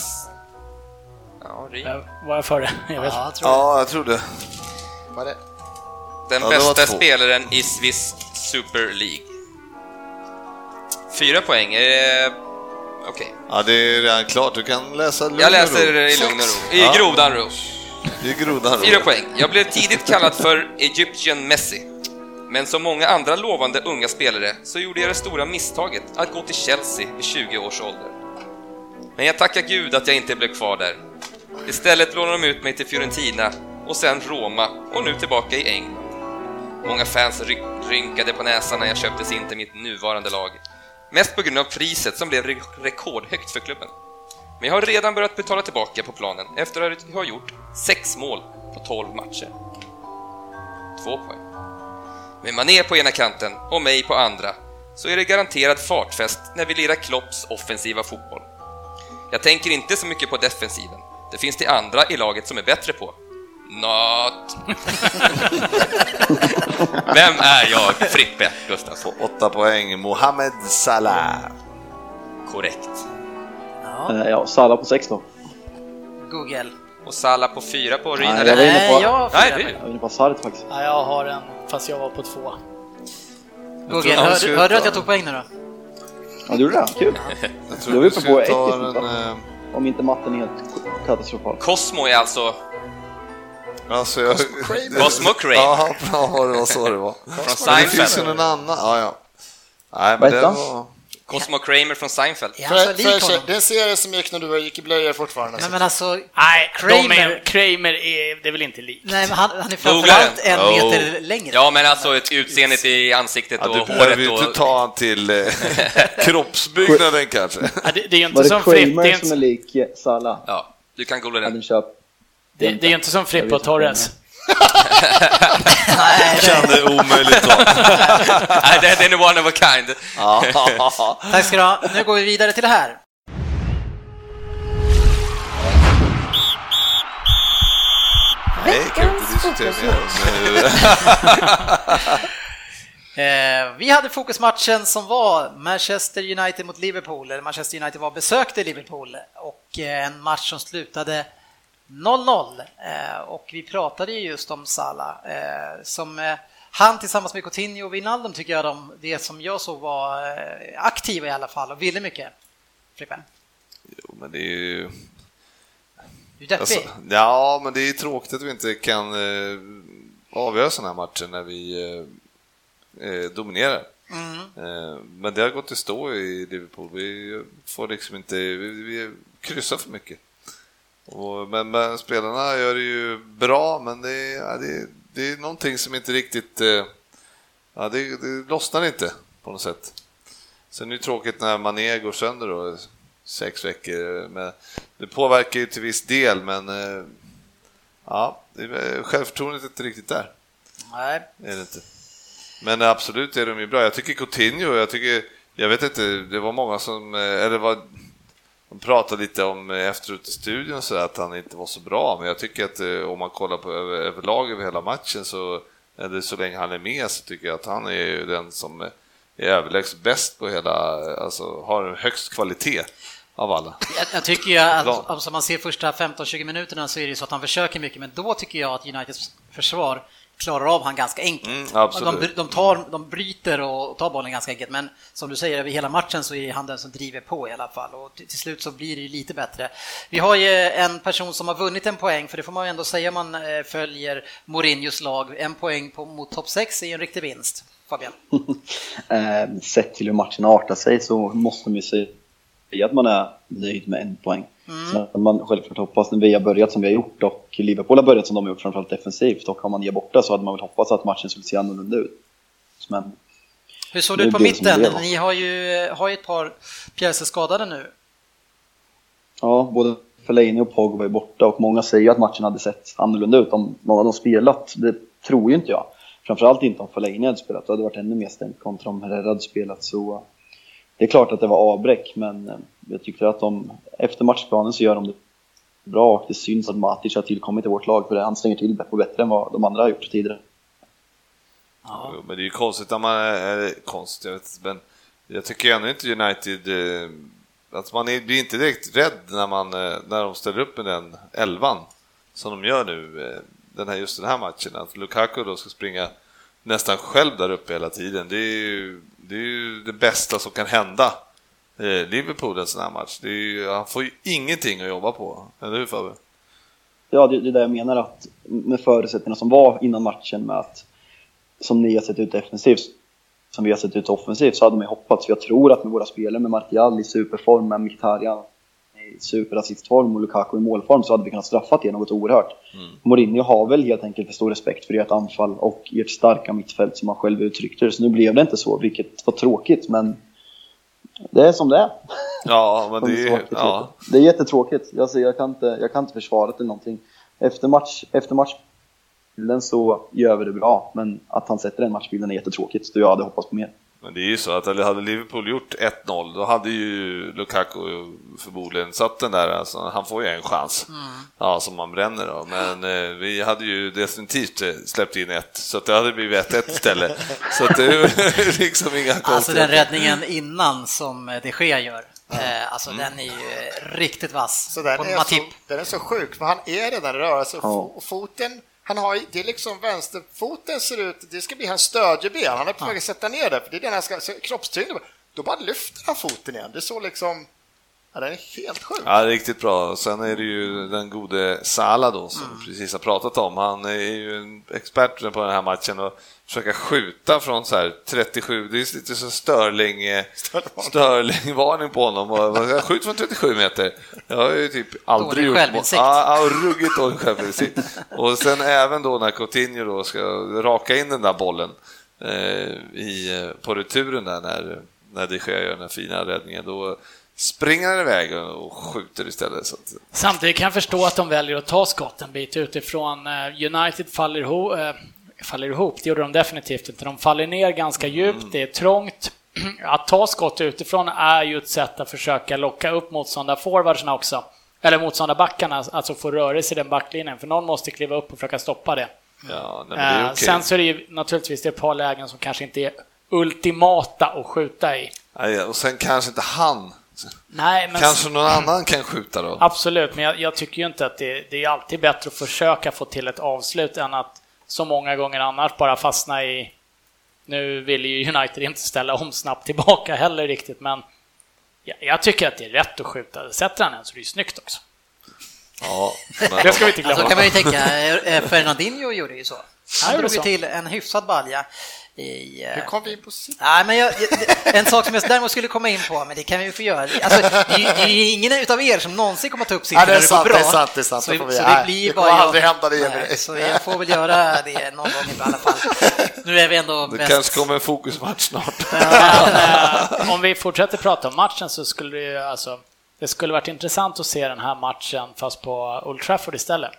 Ja, Ryn. Jag var jag före? Jag vet. ja, jag tror det. Ja, jag tror det. Var det? Den Ja, bästa spelaren i Swiss Super League. Fyra poäng. Eh, Okej. Ja, det är redan klart. Du kan läsa lugn Jag läser i lugn och ro. I Ja. grodan ro. Det är grodan ro. Fyra poäng. Jag blev tidigt kallad för Egyptian Messi. Men som många andra lovande unga spelare så gjorde jag det stora misstaget att gå till Chelsea vid 20 års ålder. Men jag tackar gud att jag inte blev kvar där. Istället lånade de ut mig till Fiorentina och sen Roma och nu tillbaka i England. Många fans ry- rynkade på näsan när jag köptes in till mitt nuvarande lag. Mest på grund av priset som blev re- rekordhögt för klubben. Men jag har redan börjat betala tillbaka på planen efter att ha gjort 6 mål på 12 matcher. 2 poäng. Med Mané på ena kanten och mig på andra så är det garanterad fartfest när vi lirar Klopps offensiva fotboll. Jag tänker inte så mycket på defensiven. Det finns det andra i laget som är bättre på. Not. Vem är jag, Frippe Gustafsson? På 8 poäng, Mohamed Salah. Korrekt. Ja, Eh, Ja, Salah på 6 då. Google. Och Salah på fyra på Ryn, Nej, eller? jag var inne Nej, på- jag har Nej, fyra du. Jag är inne på Sarri faktiskt. Ja, jag har en, fast jag var på två. Google, han hörde, skulle hörde du att ta- jag tog poäng nu då? Ja, du gjorde det? Kul. Jag tror du uppe på ta ett en... istället, va? eh, Om inte matten är helt katastrofal. Cosmo är alltså Alltså, jag... Cosmo Kramer Ja, bra, det var så det var. från Men det finns ju Seinfeld. någon annan. Ja, ja. Nej, men det var... Cosmo Kramer från Seinfeld. Är han så För, lik för, honom? det är en serie som gick när du gick i blöjor fortfarande. Nej men alltså, Nej, Kramer- är, Kramer är, det är väl inte likt? nej men han, han är framförallt den. en Oh. meter längre. Ja, men alltså ett utseendet i ansiktet Ja, och du behöver håret ju inte och... ta han till eh, kroppsbyggnaden kanske. Ja, det, det är ju inte Var det som Fripp, det är Kramer inte, som är lik Salah? Ja, du kan googla Ja, den. Det, det är inte som Jag Fripp vet och. Torres. Kan det omöjligt vara. Nej, det- är one of a kind. Tack ska du ha. Nu går vi vidare till det här. Eh, vi hade fokusmatchen som var Manchester United mot Liverpool, eller Manchester United var besökte Liverpool och eh, en match som slutade 0-0 eh, och vi pratade ju just om Salah eh, som eh, han tillsammans med Coutinho och Wijnaldum tycker jag de, det som jag såg var aktiva i alla fall och ville mycket. Frippe, Jo, men det är ju... du är deppig. Alltså, ja, men det är tråkigt att vi inte kan avgöra sådana här matcher när vi dominerar. Mm. Men det har gått i stå i Liverpool. Vi får liksom inte... Vi, vi kryssar för mycket. Och, men, men spelarna gör det ju bra, men det, är- ja, det, det är någonting som inte riktigt... Eh, ja, det, det lossnar inte på något sätt. Sen är det tråkigt när Mané går sönder då, sex veckor. Men det påverkar ju till viss del, men eh, ja, det är, självförtroendet är inte riktigt där. Nej. Är det inte. Men absolut är de ju bra. Jag tycker Coutinho, jag tycker, jag vet inte, det var många som, eh, eller var, de pratade lite om eh, efteråt i studion så att han inte var så bra, men jag tycker att eh, om man kollar på över, överlag över hela matchen så, eller så länge han är med så tycker jag att han är ju den som är överlägset bäst på hela, alltså har högst kvalitet av alla. Jag, jag tycker ju att alltså, om man ser första 15-20 minuterna så är det så att han försöker mycket, men då tycker jag att Uniteds försvar klarar av han ganska enkelt. Mm, de, de, tar, de bryter och tar bollen ganska enkelt, men som du säger, över hela matchen så är han den som driver på i alla fall och till, till slut så blir det ju lite bättre. Vi har ju en person som har vunnit en poäng, för det får man ju ändå säga om man eh, följer Mourinhos lag. En poäng på, mot topp 6 är ju en riktig vinst. Fabian? Eh, sett till hur matchen artar sig så måste man ju säga att man är nöjd med en poäng. Mm. Så man självklart hoppas när vi har börjat som vi har gjort och Liverpool har börjat som de har gjort, framförallt defensivt, och har man ger borta så hade man väl hoppats att matchen skulle se annorlunda ut. Men Hur såg Det ut på mitten? Ni har ju, har ju ett par pjäser skadade nu. Ja, både Fellaini och Pogba är borta och många säger att matchen hade sett annorlunda ut om någon av dem spelat. Det tror ju inte jag. Framförallt inte om Fellaini hade spelat, då hade det varit ännu mer stängt kontra om Herrera hade spelat. Så det är klart att det var avbräck, men eh, jag tycker att de, efter matchplanen så gör de det bra och det syns att Matic har tillkommit i vårt lag för han slänger till på bättre än vad de andra har gjort tidigare. Ja. Jo, Men det är ju konstigt när man är konstigt, jag vet men jag tycker ändå inte United eh, att man är, blir inte direkt rädd när, man, eh, när de ställer upp med den elvan som de gör nu, eh, den här, just den här matchen. Att Lukaku då ska springa nästan själv där uppe hela tiden. Det är ju det, är ju det bästa som kan hända eh, Liverpool en sån här match. Det är ju, han får ju ingenting att jobba på, eller hur Fabbe? Ja, det, det är det jag menar att med förutsättningarna som var innan matchen med att som ni har sett ut defensivt, som vi har sett ut offensivt, så hade man ju hoppats. För jag tror att med våra spelare, med Martial i superform, med Mkhitaryan i superassistform och Lukaku i målform, så hade vi kunnat straffat det något oerhört. Mourinho har väl helt enkelt för stor respekt för ert anfall och ert starka mittfält som han själv uttryckte det. Så nu blev det inte så, vilket var tråkigt, men det är som det är. Ja, men det är Ja. Det är jättetråkigt. Alltså, jag, kan inte, jag kan inte försvara det eller någonting. Efter, match, efter matchbilden så gör vi det bra, men att han sätter den matchbilden är jättetråkigt. Så jag hade hoppats på mer. Men det är ju så att hade Liverpool gjort 1-0 då hade ju Lukaku förmodligen satt den där, alltså, han får ju en chans ja, som man bränner då. Men eh, vi hade ju definitivt eh, släppt in ett, så att det hade blivit 1-1 istället. Så att det är liksom inga Alltså konstigheter. den räddningen innan som de Gea gör, eh, alltså den är ju riktigt vass. Så den är, så, Matip. den är så sjuk, för han är redan i rörelse. Ja. Fo- Foten, han har, det är liksom vänsterfoten ser ut, det ska bli hans stödjeben. Han är på väg att sätta ner det, för det är den han ska, kroppstyngden. Då bara lyfter han foten igen. Det är så liksom, ja, den är helt sjuk. Ja, riktigt bra. Sen är det ju den gode Salah då, som vi precis har pratat om. Han är ju en expert på den här matchen och försöka skjuta från så här 37, det är lite så Störling, eh, Störling-varning på honom. Och, Skjut från 37 meter. Jag har ju typ aldrig gjort självinsikt. Ja, ja, ruggigt dålig självinsikt. Och sen även då när Coutinho då ska raka in den där bollen eh, i, eh, på returen där när, när de Gea gör den här fina räddningen, då springer han iväg och skjuter istället. Så att, Samtidigt kan jag förstå att de väljer att ta skott en bit utifrån. Eh, United faller ihop, eh, faller ihop, det gjorde de definitivt inte. De faller ner ganska djupt, det är trångt. Att ta skott utifrån är ju ett sätt att försöka locka upp motståndarforwardsarna också. Eller motståndarbackarna, alltså få rörelse i den backlinjen, för någon måste kliva upp och försöka stoppa det. ja, nej, det Eh, okej. Sen så är det ju naturligtvis det är ett par lägen som kanske inte är ultimata att skjuta i. Och sen kanske inte han, Nej, men kanske någon annan kan skjuta då. Absolut, men jag, jag tycker ju inte att det, det är alltid bättre att försöka få till ett avslut än att så många gånger annars bara fastna i... Nu vill ju United inte ställa om snabbt tillbaka heller riktigt, men jag, jag tycker att det är rätt att skjuta. Sätter han en så är det ju snyggt också. Ja, Det ska vi inte Alltså glömma. kan man ju tänka, eh, Fernandinho gjorde ju så. Han drog ju till en hyfsad balja i... eh, Hur kom vi in på sitt? Nej, men jag, en sak som jag däremot skulle komma in på, men det kan vi ju få göra. Alltså, det, är det är ingen utav er som någonsin kommer ta upp siffror Ja, det är när det går bra. det är sant, det är sant. Så, Det får vi- så det blir det bara jag. aldrig hända det, Nej, Emil. Så jag får väl göra det någon gång i alla fall. Nu är vi ändå det bäst. kanske kommer en fokusmatch snart. Men, eh, om vi fortsätter prata om matchen så skulle det ju alltså... Det skulle varit intressant att se den här matchen fast på Old Trafford istället.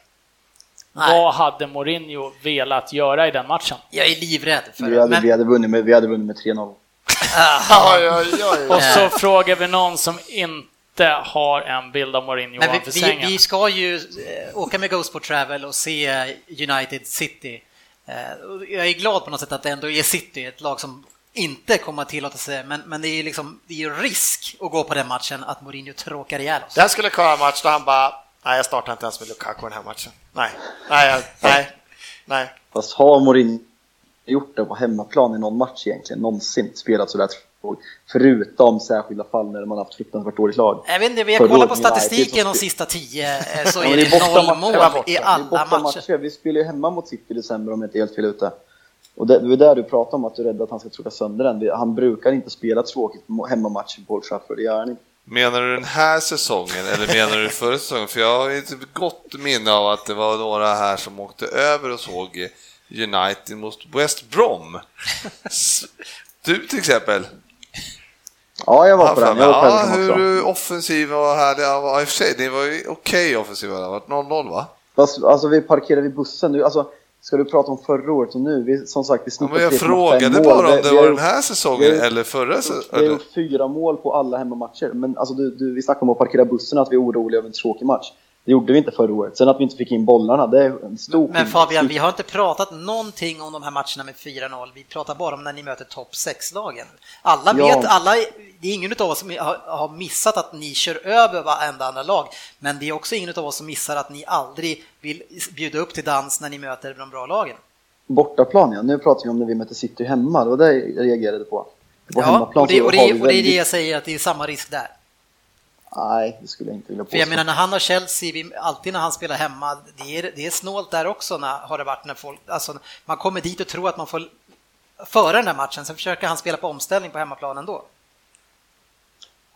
Nej. Vad hade Mourinho velat göra i den matchen? Jag är livrädd för Vi hade, men, vi hade, vunnit, med, vi hade vunnit med 3-0. Ja, ja, ja, ja. Och så frågar vi någon som inte har en bild av Mourinho men vi, vi, sängen. vi ska ju eh, åka med Ghost Sport Travel och se United City. Eh, Jag är glad på något sätt att det ändå är City, ett lag som inte kommer att tillåta sig, men, men det är ju liksom, det är risk att gå på den matchen att Mourinho tråkar ihjäl oss. Den skulle klara en match då han bara, nej jag startar inte ens med Lukaku den här matchen. Nej, nej, jag- nej, nej. Fast har Mourinho gjort det på hemmaplan i någon match egentligen någonsin? Spelat sådär två Förutom särskilda fall när man haft fruktansvärt dåligt lag. Jag vet inte, vi har kollat på statistiken de sista tio eh, så är det borta noll mål det i Det är alla matcher. Vi spelar ju hemma mot City i december om jag inte är helt fel ute. Och det, det var där du pratade om att du är rädd att han ska tråka sönder den. Han brukar inte spela tråkigt på hemmamatcher på Old Trafford, det gör han inte. Menar du den här säsongen eller menar du förra säsongen? För jag har ett gott minne av att det var några här som åkte över och såg United mot West Brom. Du till exempel? Ja, jag var Ja, på den. Jag var ja, hur offensiva och härliga. Ja, i och för sig, det var ju okej offensiva. Det har varit 0-0 va? Fast, alltså vi parkerade vid bussen nu. Alltså, ska du prata om förra året och nu? Vi, som sagt, vi Ja, snittade men jag 3,5 frågade mål. bara om det vi var den gjort- här säsongen har- eller förra Vi har säsongen. gjort fyra mål på alla hemmamatcher. Men alltså, du, du, vi snackade om att parkera bussen, att vi är oroliga över en tråkig match. Det gjorde vi inte förra året. Sen att vi inte fick in bollarna, det är en stor Men. Fabian, vi har inte pratat någonting om de här matcherna med 4-0. Vi pratar bara om när ni möter topp 6-lagen. Alla Ja. vet, alla, det är ingen av oss som har missat att ni kör över varenda andra lag, men det är också ingen av oss som missar att ni aldrig vill bjuda upp till dans när ni möter de bra lagen. Bortaplan, ja. Nu pratar vi om när vi möter City hemma. Det var det jag reagerade på. På Ja, och det, och, det, och det är det jag säger, att det är samma risk där. Nej, det skulle jag inte vilja påstå. För jag menar när han har Chelsea, vi, alltid när han spelar hemma, det är, det är snålt där också när, har det varit när folk, alltså man kommer dit och tror att man får föra den där matchen, sen försöker han spela på omställning på hemmaplan ändå.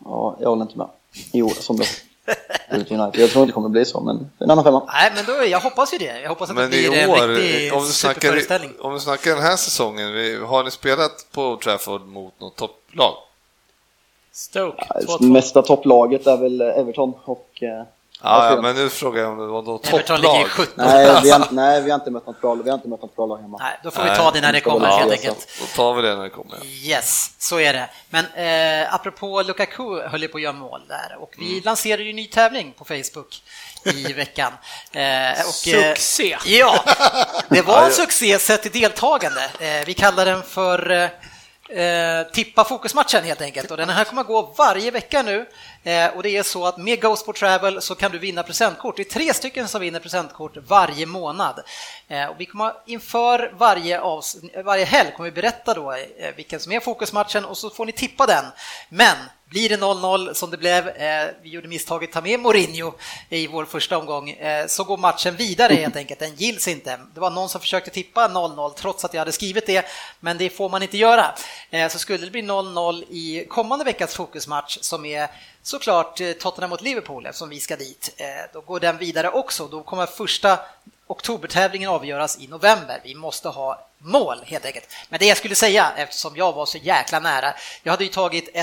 Ja, jag håller inte med. I år som det United. Jag tror inte det kommer bli så, men en annan femma. Nej, men då, jag hoppas ju det. Jag hoppas att Men det i blir en år, riktig om du, snackar, superföreställning. om du snackar den här säsongen, vi- har ni spelat på Old Trafford mot något topplag? Stoke, Det 2-2. Mesta topplaget är väl Everton och... eh, Ja, ja, men nu frågar jag om det var något Everton ligger i topplag. 17. Nej, vi har, nej, vi har inte mött något bra, vi har inte mött något bra lag hemma. Nej, då får vi ta det när det kommer helt enkelt. Då tar vi det när det kommer. Yes, så är det. Men eh, apropå Lukaku höll ju på att göra mål där och vi lanserade ju en ny tävling på Facebook i veckan. Eh, och, eh, Succé! Ja, det var en succé sett till deltagande. Eh, vi kallar den för eh, Tippa fokusmatchen helt enkelt och den här kommer att gå varje vecka nu eh, och det är så att med Ghost For Travel så kan du vinna presentkort. Det är tre stycken som vinner presentkort varje månad. Eh, och vi kommer inför varje, avs varje helg kommer vi berätta då eh, vilken som är fokusmatchen och så får ni tippa den. Men blir det 0-0 som det blev, eh, vi gjorde misstaget att ta med Mourinho i vår första omgång, eh, så går matchen vidare helt enkelt. Den gills inte. Det var någon som försökte tippa 0-0 trots att jag hade skrivit det, men det får man inte göra. Eh, så skulle det bli 0-0 i kommande veckas fokusmatch som är såklart eh, Tottenham mot Liverpool eftersom vi ska dit. Eh, då går den vidare också. Då kommer första oktobertävlingen avgöras i november. Vi måste ha mål helt enkelt. Men det jag skulle säga, eftersom jag var så jäkla nära, jag hade ju tagit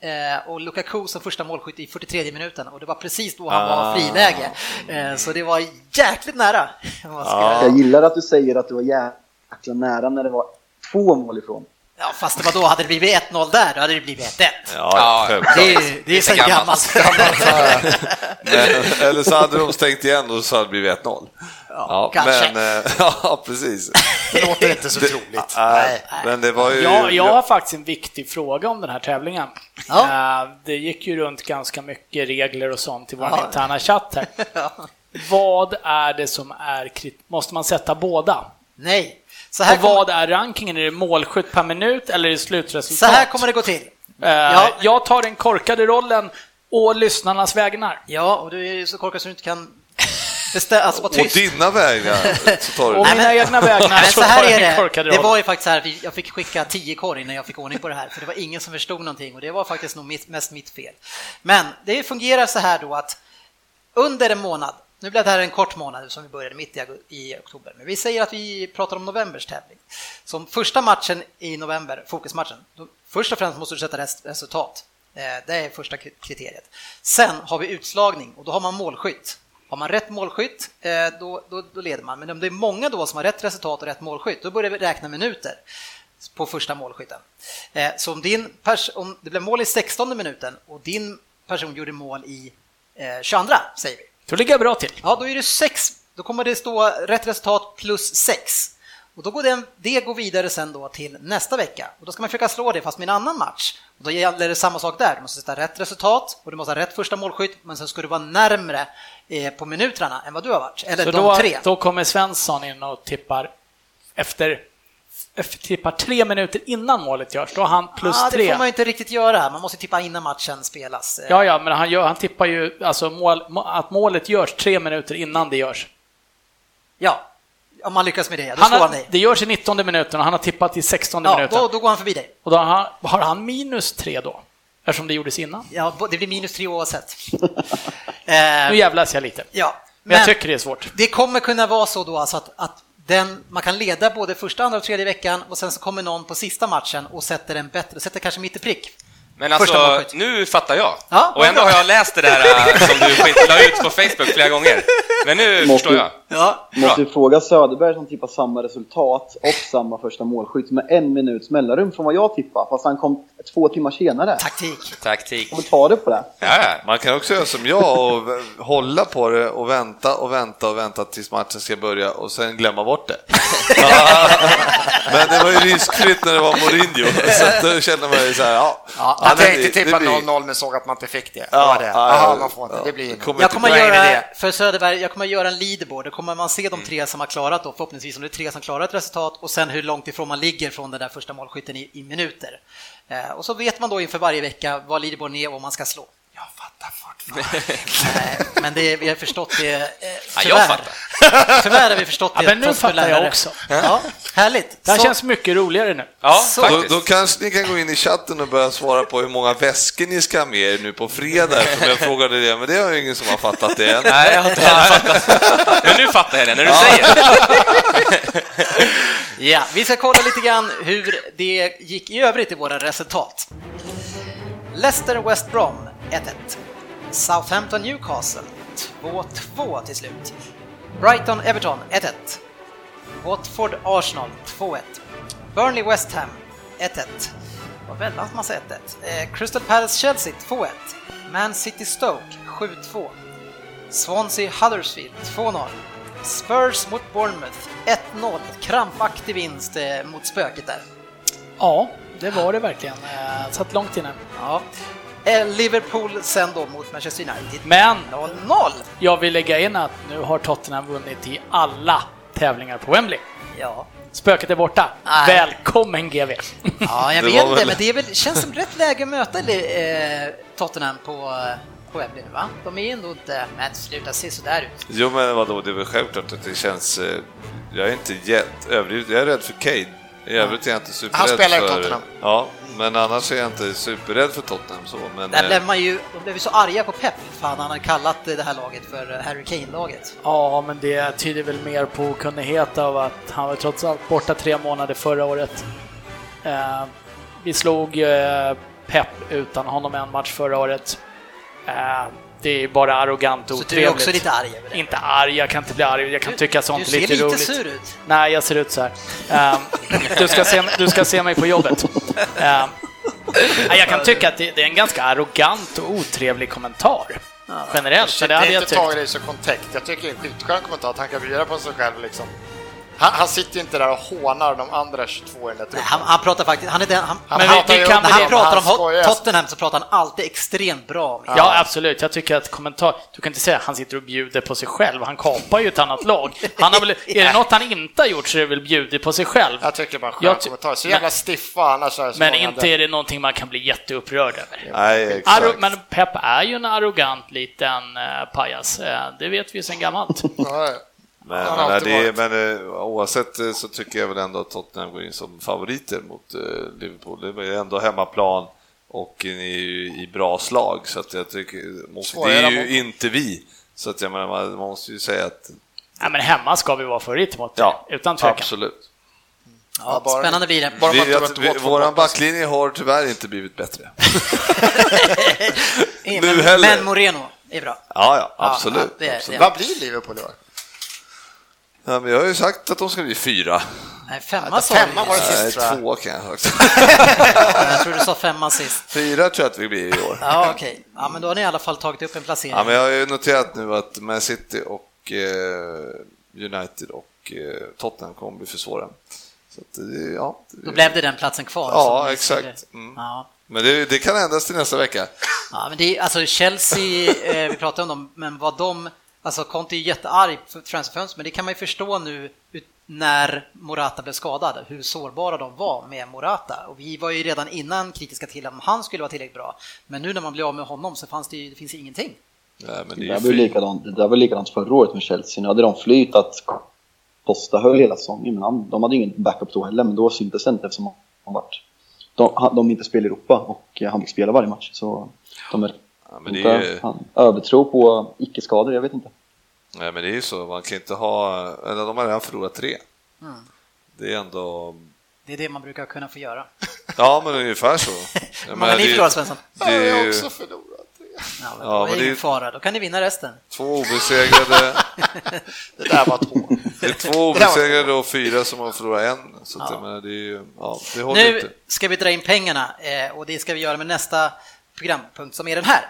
1-1 eh, och Lukaku som första målskytt i 43 minuten och det var precis då han var Ah. friläge. Eh, så det var jäkligt nära. ska- Jag gillar att du säger att du var jäkla nära när det var två mål ifrån. Ja, fast det var då hade det blivit 1-0 där, då hade det blivit 1-1. Ja, Ja, självklart. Det är, det är så gammalt. Men, eller så hade de stängt igen och så hade det blivit 1-0. Ja, kanske. men, eh, ja, precis. Det låter inte så troligt. Nej, men det var ju... Jag, jag har faktiskt en viktig fråga om den här tävlingen. Ja. Eh, Det gick ju runt ganska mycket regler och sånt i vår Ja. interna chatt här. Vad är det som är krit- Måste man sätta båda? Nej, så här, Och kommer, vad är rankingen? Är det målskytt per minut eller är det slutresultat? så här kommer det gå till. Eh, Ja. Jag tar den korkade rollen å lyssnarnas vägnar. Ja, och du är ju så korkad så du inte kan bestämma, alltså Och dina vägar så tar du Och mina egna vägnar Nej, så så här är det. Det var ju faktiskt så här, att jag fick skicka 10 korg innan jag fick ordning på det här, för det var ingen som förstod någonting och det var faktiskt nog mitt, mest mitt fel. Men det fungerar så här då att under en månad, nu blev det här en kort månad som vi började mitt i, oktober, men vi säger att vi pratar om novembers tävling. Som första matchen i november, fokusmatchen, då, först och främst måste du sätta res- resultat. Eh, Det är första kri- kriteriet. Sen har vi utslagning och då har man målskytt. Har man rätt målskytt, eh, då, då, då leder man. Men om det är många då som har rätt resultat och rätt målskytt, då börjar vi räkna minuter på första målskytten. Eh, Så om, din pers- om det blev mål i 16 minuten och din person gjorde mål i eh, 22, säger vi. Då ligger jag bra till. Ja, då är det sex. Då kommer det stå rätt resultat plus 6. Och då går den, det går vidare sen då till nästa vecka. Och då ska man försöka slå det fast med en annan match. Och då gäller det samma sak där. Du måste sätta rätt resultat och du måste ha rätt första målskytt, men sen ska du vara närmre eh, på minuterna än vad du har varit. Eller Så de då, tre. då kommer Svensson in och tippar efter, tippar tre minuter innan målet görs. Då har han plus ah, det tre. får man ju inte riktigt göra. Man måste tippa innan matchen spelas. Eh, Ja, ja, men han, gör, han tippar ju alltså mål, må- att målet görs tre minuter innan det görs. ja. Om man lyckas med det, då Han slår har, han dig. det görs i 19 minuten och han har tippat i 16 Ja, minuten. då, då går han förbi dig. Och då har han, har han minus tre då? Eftersom det gjordes innan. Ja, det blir minus tre oavsett. Nu eh, jävlas jag lite. ja, Men jag tycker det är svårt. Det kommer kunna vara så då alltså att, att den, man kan leda både första, andra och tredje veckan och sen så kommer någon på sista matchen och sätter en bättre, sätter kanske mitt i prick. Men alltså, nu fattar jag. Ja, och ändå bra. har jag läst det där äh, som du la ut på Facebook flera gånger. Men nu Måste- förstår jag. Ja, Måste ju fråga Söderberg som tippar samma resultat och samma första målskytt med en minuts mellanrum från vad jag tippar, fast han kom två timmar senare. taktik. Taktik. Vi ta det på det? Ja. Man kan också göra som jag och hålla på det och vänta och vänta och vänta tills matchen ska börja och sen glömma bort det. Men det var ju riskfritt när det var Mourinho, så då kände man ju så här, ja. Ja, men tänkte det- tippa det blir- 0-0 men såg att man inte fick det. Det Ja, var det. ja, Jaha, ja, man får inte. ja. Det blir. Kommer Jag kommer göra, för Söderberg, jag kommer göra en leaderboard. Kommer man se de tre som har klarat då, förhoppningsvis om det är tre som klarar ett resultat och sen hur långt ifrån man ligger från den där första målskytten i, i minuter. Eh, och så vet man då inför varje vecka vad leaderboarden är och vad man ska slå. Jag fattar fortfarande. Nej, men det, vi har förstått det. Eh, Ja, tyvärr. jag fattar. Tyvärr har vi förstått Ja, det. men nu fattar jag lärare. också. Ja, härligt. Det här Så- känns mycket roligare nu. Ja, Så. Då, faktiskt. då kanske ni kan gå in i chatten och börja svara på hur många väskor ni ska ha med er nu på fredag, eftersom jag frågade det, men det har ju ingen som har fattat det än. Nej, jag har inte fattat. Men nu fattar jag det när du säger det. Ja, vi ska kolla lite grann hur det gick i övrigt i våra resultat. Leicester West Brom 1-1. Southampton Newcastle 2-2 till slut. Brighton Everton 1-1. Watford Arsenal 2-1. Burnley West Ham 1-1. Det var väldigt massa 1-1. Eh, Crystal Palace Chelsea 2-1. Man City Stoke 7-2. Swansea Huddersfield 2-0. Spurs mot Bournemouth 1-0. Krampaktig vinst eh, mot spöket där. Ja, det var det verkligen. Eh, satt långt inne. Ja. Liverpool sen då mot Manchester United. Men 0-0. jag vill lägga in att nu har Tottenham vunnit i alla tävlingar på Wembley. Ja, Spöket är borta. Nej. Välkommen GV! ja jag vet inte, väl- men det är väl, känns som rätt läge att möta eh, Tottenham på, på Wembley nu va? De är ändå inte, men sluta se sådär ut. Jo, men vadå, det är väl självklart att det känns... eh, Jag är inte jätte överdrivet, jag är rädd för Kane. I övrigt är jag inte superrädd Han spelar i för... Tottenham. Ja, men annars är jag inte superrädd för Tottenham så. Men, Där eh, blev man ju, de blev ju så arga på Pep, fan han hade kallat det här laget för eh, Harry Kane-laget. Ja, men det tyder väl mer på okunnighet av att han var trots allt borta tre månader förra året. Eh, vi slog eh, Pep utan honom en match förra året. Eh, det är bara arrogant och Så du är otrevligt. också lite arg över det? Inte arg, jag kan inte bli arg. Jag kan tycka sånt du är ser lite lite roligt. sur ut. Nej, jag ser ut så här. Ehm, du, ska se, du ska se mig på jobbet. Ehm, nej, jag kan tycka att det, det är en ganska arrogant och otrevlig kommentar. Generellt, så det hade är jag inte tyckt. tagit det i så kontext. Jag tycker det är en skitskön kommentar att han kan bjuda på sig själv liksom. Han, han sitter ju inte där och hånar de andra 22 i den där han, han pratar faktiskt, han är den, han, Han Men pratar vi kan när han pratar om skojar. Tottenham så pratar han alltid extremt bra om Ja, absolut. Jag tycker att kommentar... Du kan inte säga att han sitter och bjuder på sig själv. Han kapar ju ett annat lag. Han har väl, är det något han inte har gjort så är det väl bjudit på sig själv. Jag tycker bara skön Jag ty- kommentar. Så men- jävla stiffa annars är Men inte är det någonting man kan bli jätteupprörd över. Nej, exakt. Arro, men Pep är ju en arrogant liten eh, pajas. Eh, det vet vi ju sedan gammalt. Men, men, alltid det, men eh, oavsett eh, så tycker jag väl ändå att Tottenham går in som favoriter mot eh, Liverpool. Det är ändå hemmaplan och ni är ju i bra slag så att jag tycker, det är ju inte vi. Så att jag menar, man, måste ju säga att ja, men hemma ska vi vara favorit mot det, ja, utan tvekan. absolut. Ja, bara- spännande blir det. Bara Vi, att, vi, våran backlinje har tyvärr inte blivit bättre. men, nu heller. men Moreno är bra. Ja, ja, absolut. ja, det absolut. Vad blir Liverpool i år? Ja, men jag har ju sagt att de ska bli fyra. Nej, femma Ja, sa femma var det Nej, sist tror jag. två kan jag. Ja, Jag tror du sa femma sist. Fyra tror jag att vi blir i år. Ja, okej. Ja, men då har ni i alla fall tagit upp en placering. Ja, men jag har ju noterat nu att Man City och eh, United och eh, Tottenham kommer bli för svåra. Så att, ja, det- Då blev det den platsen kvar. Ja, exakt. Mm. Ja. Men det, det kan ändras till nästa vecka. Ja, men det är, alltså Chelsea, eh, vi pratade om dem, men vad de, alltså Conte är jättearg för transferfönstret, men det kan man ju förstå nu när Morata blev skadad, hur sårbara de var med Morata. Och vi var ju redan innan kritiska till om han skulle vara tillräckligt bra, men nu när man blir av med honom så fanns det ju, det finns ingenting. Nej, men Det det är där ju var likadant, det där var likadant förra året med Chelsea. Nu hade de flyt att Costa höll hela säsongen, men han, de hade ingen backup då heller, men då syntes det inte eftersom han vart, de, han- de inte spelar i Europa och han fick spela varje match. Så de är ja, men det inte, är ju, han, övertro på icke-skador, jag vet inte. nej, men det är ju så, man kan inte ha, eller de har redan förlorat tre. Det är ändå... Det är det man brukar kunna få göra. Ja, men ungefär så. Hur många menar, ni det är- förlorar Svensson? Det är Jag har också förlorat. Ja, men Ja, då är men det det är- ingen fara, då kan ni vinna resten. två obesegrade, Det där var hål. det är två obesegrade och fyra som har förlorat en. Så jag menar, det är ju, ja, det håller Nu inte. ska vi dra in pengarna eh, och det ska vi göra med nästa programpunkt som är den här.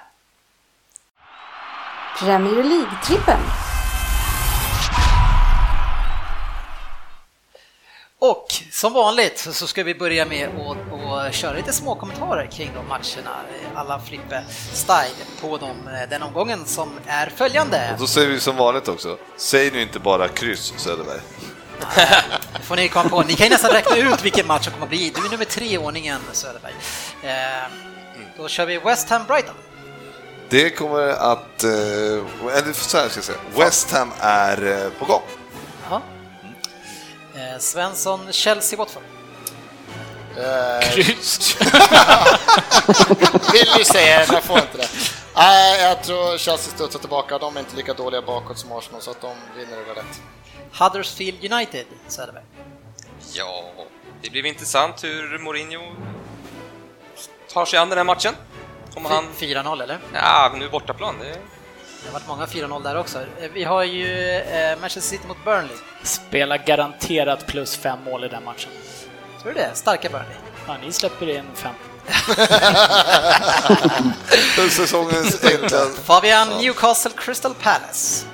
Premier League-trippen. Och som vanligt så ska vi börja med att köra lite små kommentarer kring de matcherna, alla Frippe-style på de, eh, den omgången som är följande. Och då säger vi som vanligt också, säg nu inte bara kryss Söderberg. Det får ni komma på. Ni kan ju nästan räkna ut vilken match som kommer att bli. Du är nummer tre i ordningen Söderberg. Eh, Då kör vi West Ham Brighton. Det kommer att, eh, eller så här ska jag säga, West Ham är eh, på gång. Ja. Eh, Svensson Chelsea Watford. Kryss. Vill ju säga det, jag får inte det. Nej, jag tror Chelsea studsar tillbaka. De är inte lika dåliga bakåt som Arsenal, så att de vinner över lätt. Huddersfield United Söderberg. Ja, det blir intressant hur Mourinho tar sig an den här matchen. Om han... 4-0 eller? Ja, nu bortaplan. Det... Det har varit många 4-0 där också. Eh, Vi har ju eh, Manchester City mot Burnley. Spelar garanterat plus fem mål i den matchen. Tror du det? Starka Burnley. Ja, ni släpper in fem. Säsongens enkla... Fabian Newcastle Crystal Palace.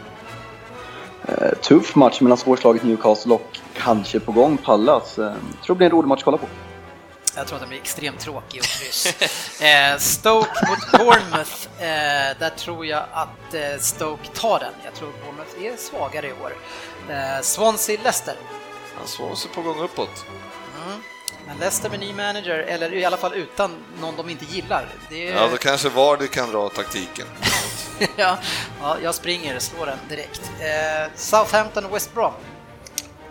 Eh, tuff match mellan svårslaget Newcastle och kanske på gång Pallas. Tror det blir en rolig match att kolla på. Jag tror att den blir extremt tråkig och kryss. eh, Stoke mot Bournemouth. Eh, där tror jag att eh, Stoke tar den. Jag tror Bournemouth är svagare i år. Swansea Leicester. Han slår sig på gång uppåt. Men Leicester med ny manager, eller i alla fall utan någon de inte gillar. Det är... Ja, då kanske Vardy kan dra taktiken. ja, ja, jag springer, slår den direkt. Eh, Southampton West Brom.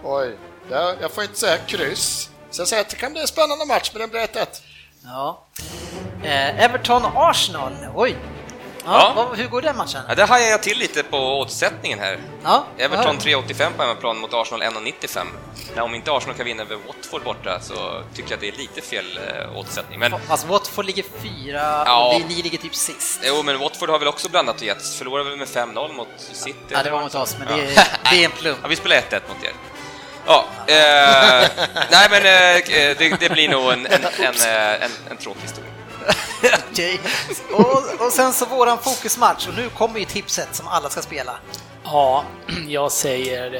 Oj, jag får inte säga kryss. Så jag säger att det kan bli en spännande match, men det blir 1-1. Ja. Eh, Everton Arsenal. Oj. Ja, Ja. Vad, hur går den matchen? Ja, där hajar jag till lite på oddsättningen här. Ja, Everton ja. 3,85 på hemmaplan mot Arsenal 1,95. Nej, om inte Arsenal kan vinna över Watford borta så tycker jag att det är lite fel eh, oddsättning. Men, Alltså Watford ligger fyra Ja. och vi, ni ligger typ sist. jo, men Watford har väl också blandat och gett. Förlorade väl med 5-0 mot City? Ja, det var mot oss, men det Ja. är, det är en plump. Ja, vi spelar 1-1 mot er. Ja, eh, nej men eh, det, det blir nog en, en, en, eh, en, en tråkig historia. Okej. Och, och sen så våran fokusmatch, och nu kommer ju tipset som alla ska spela. Ja, jag säger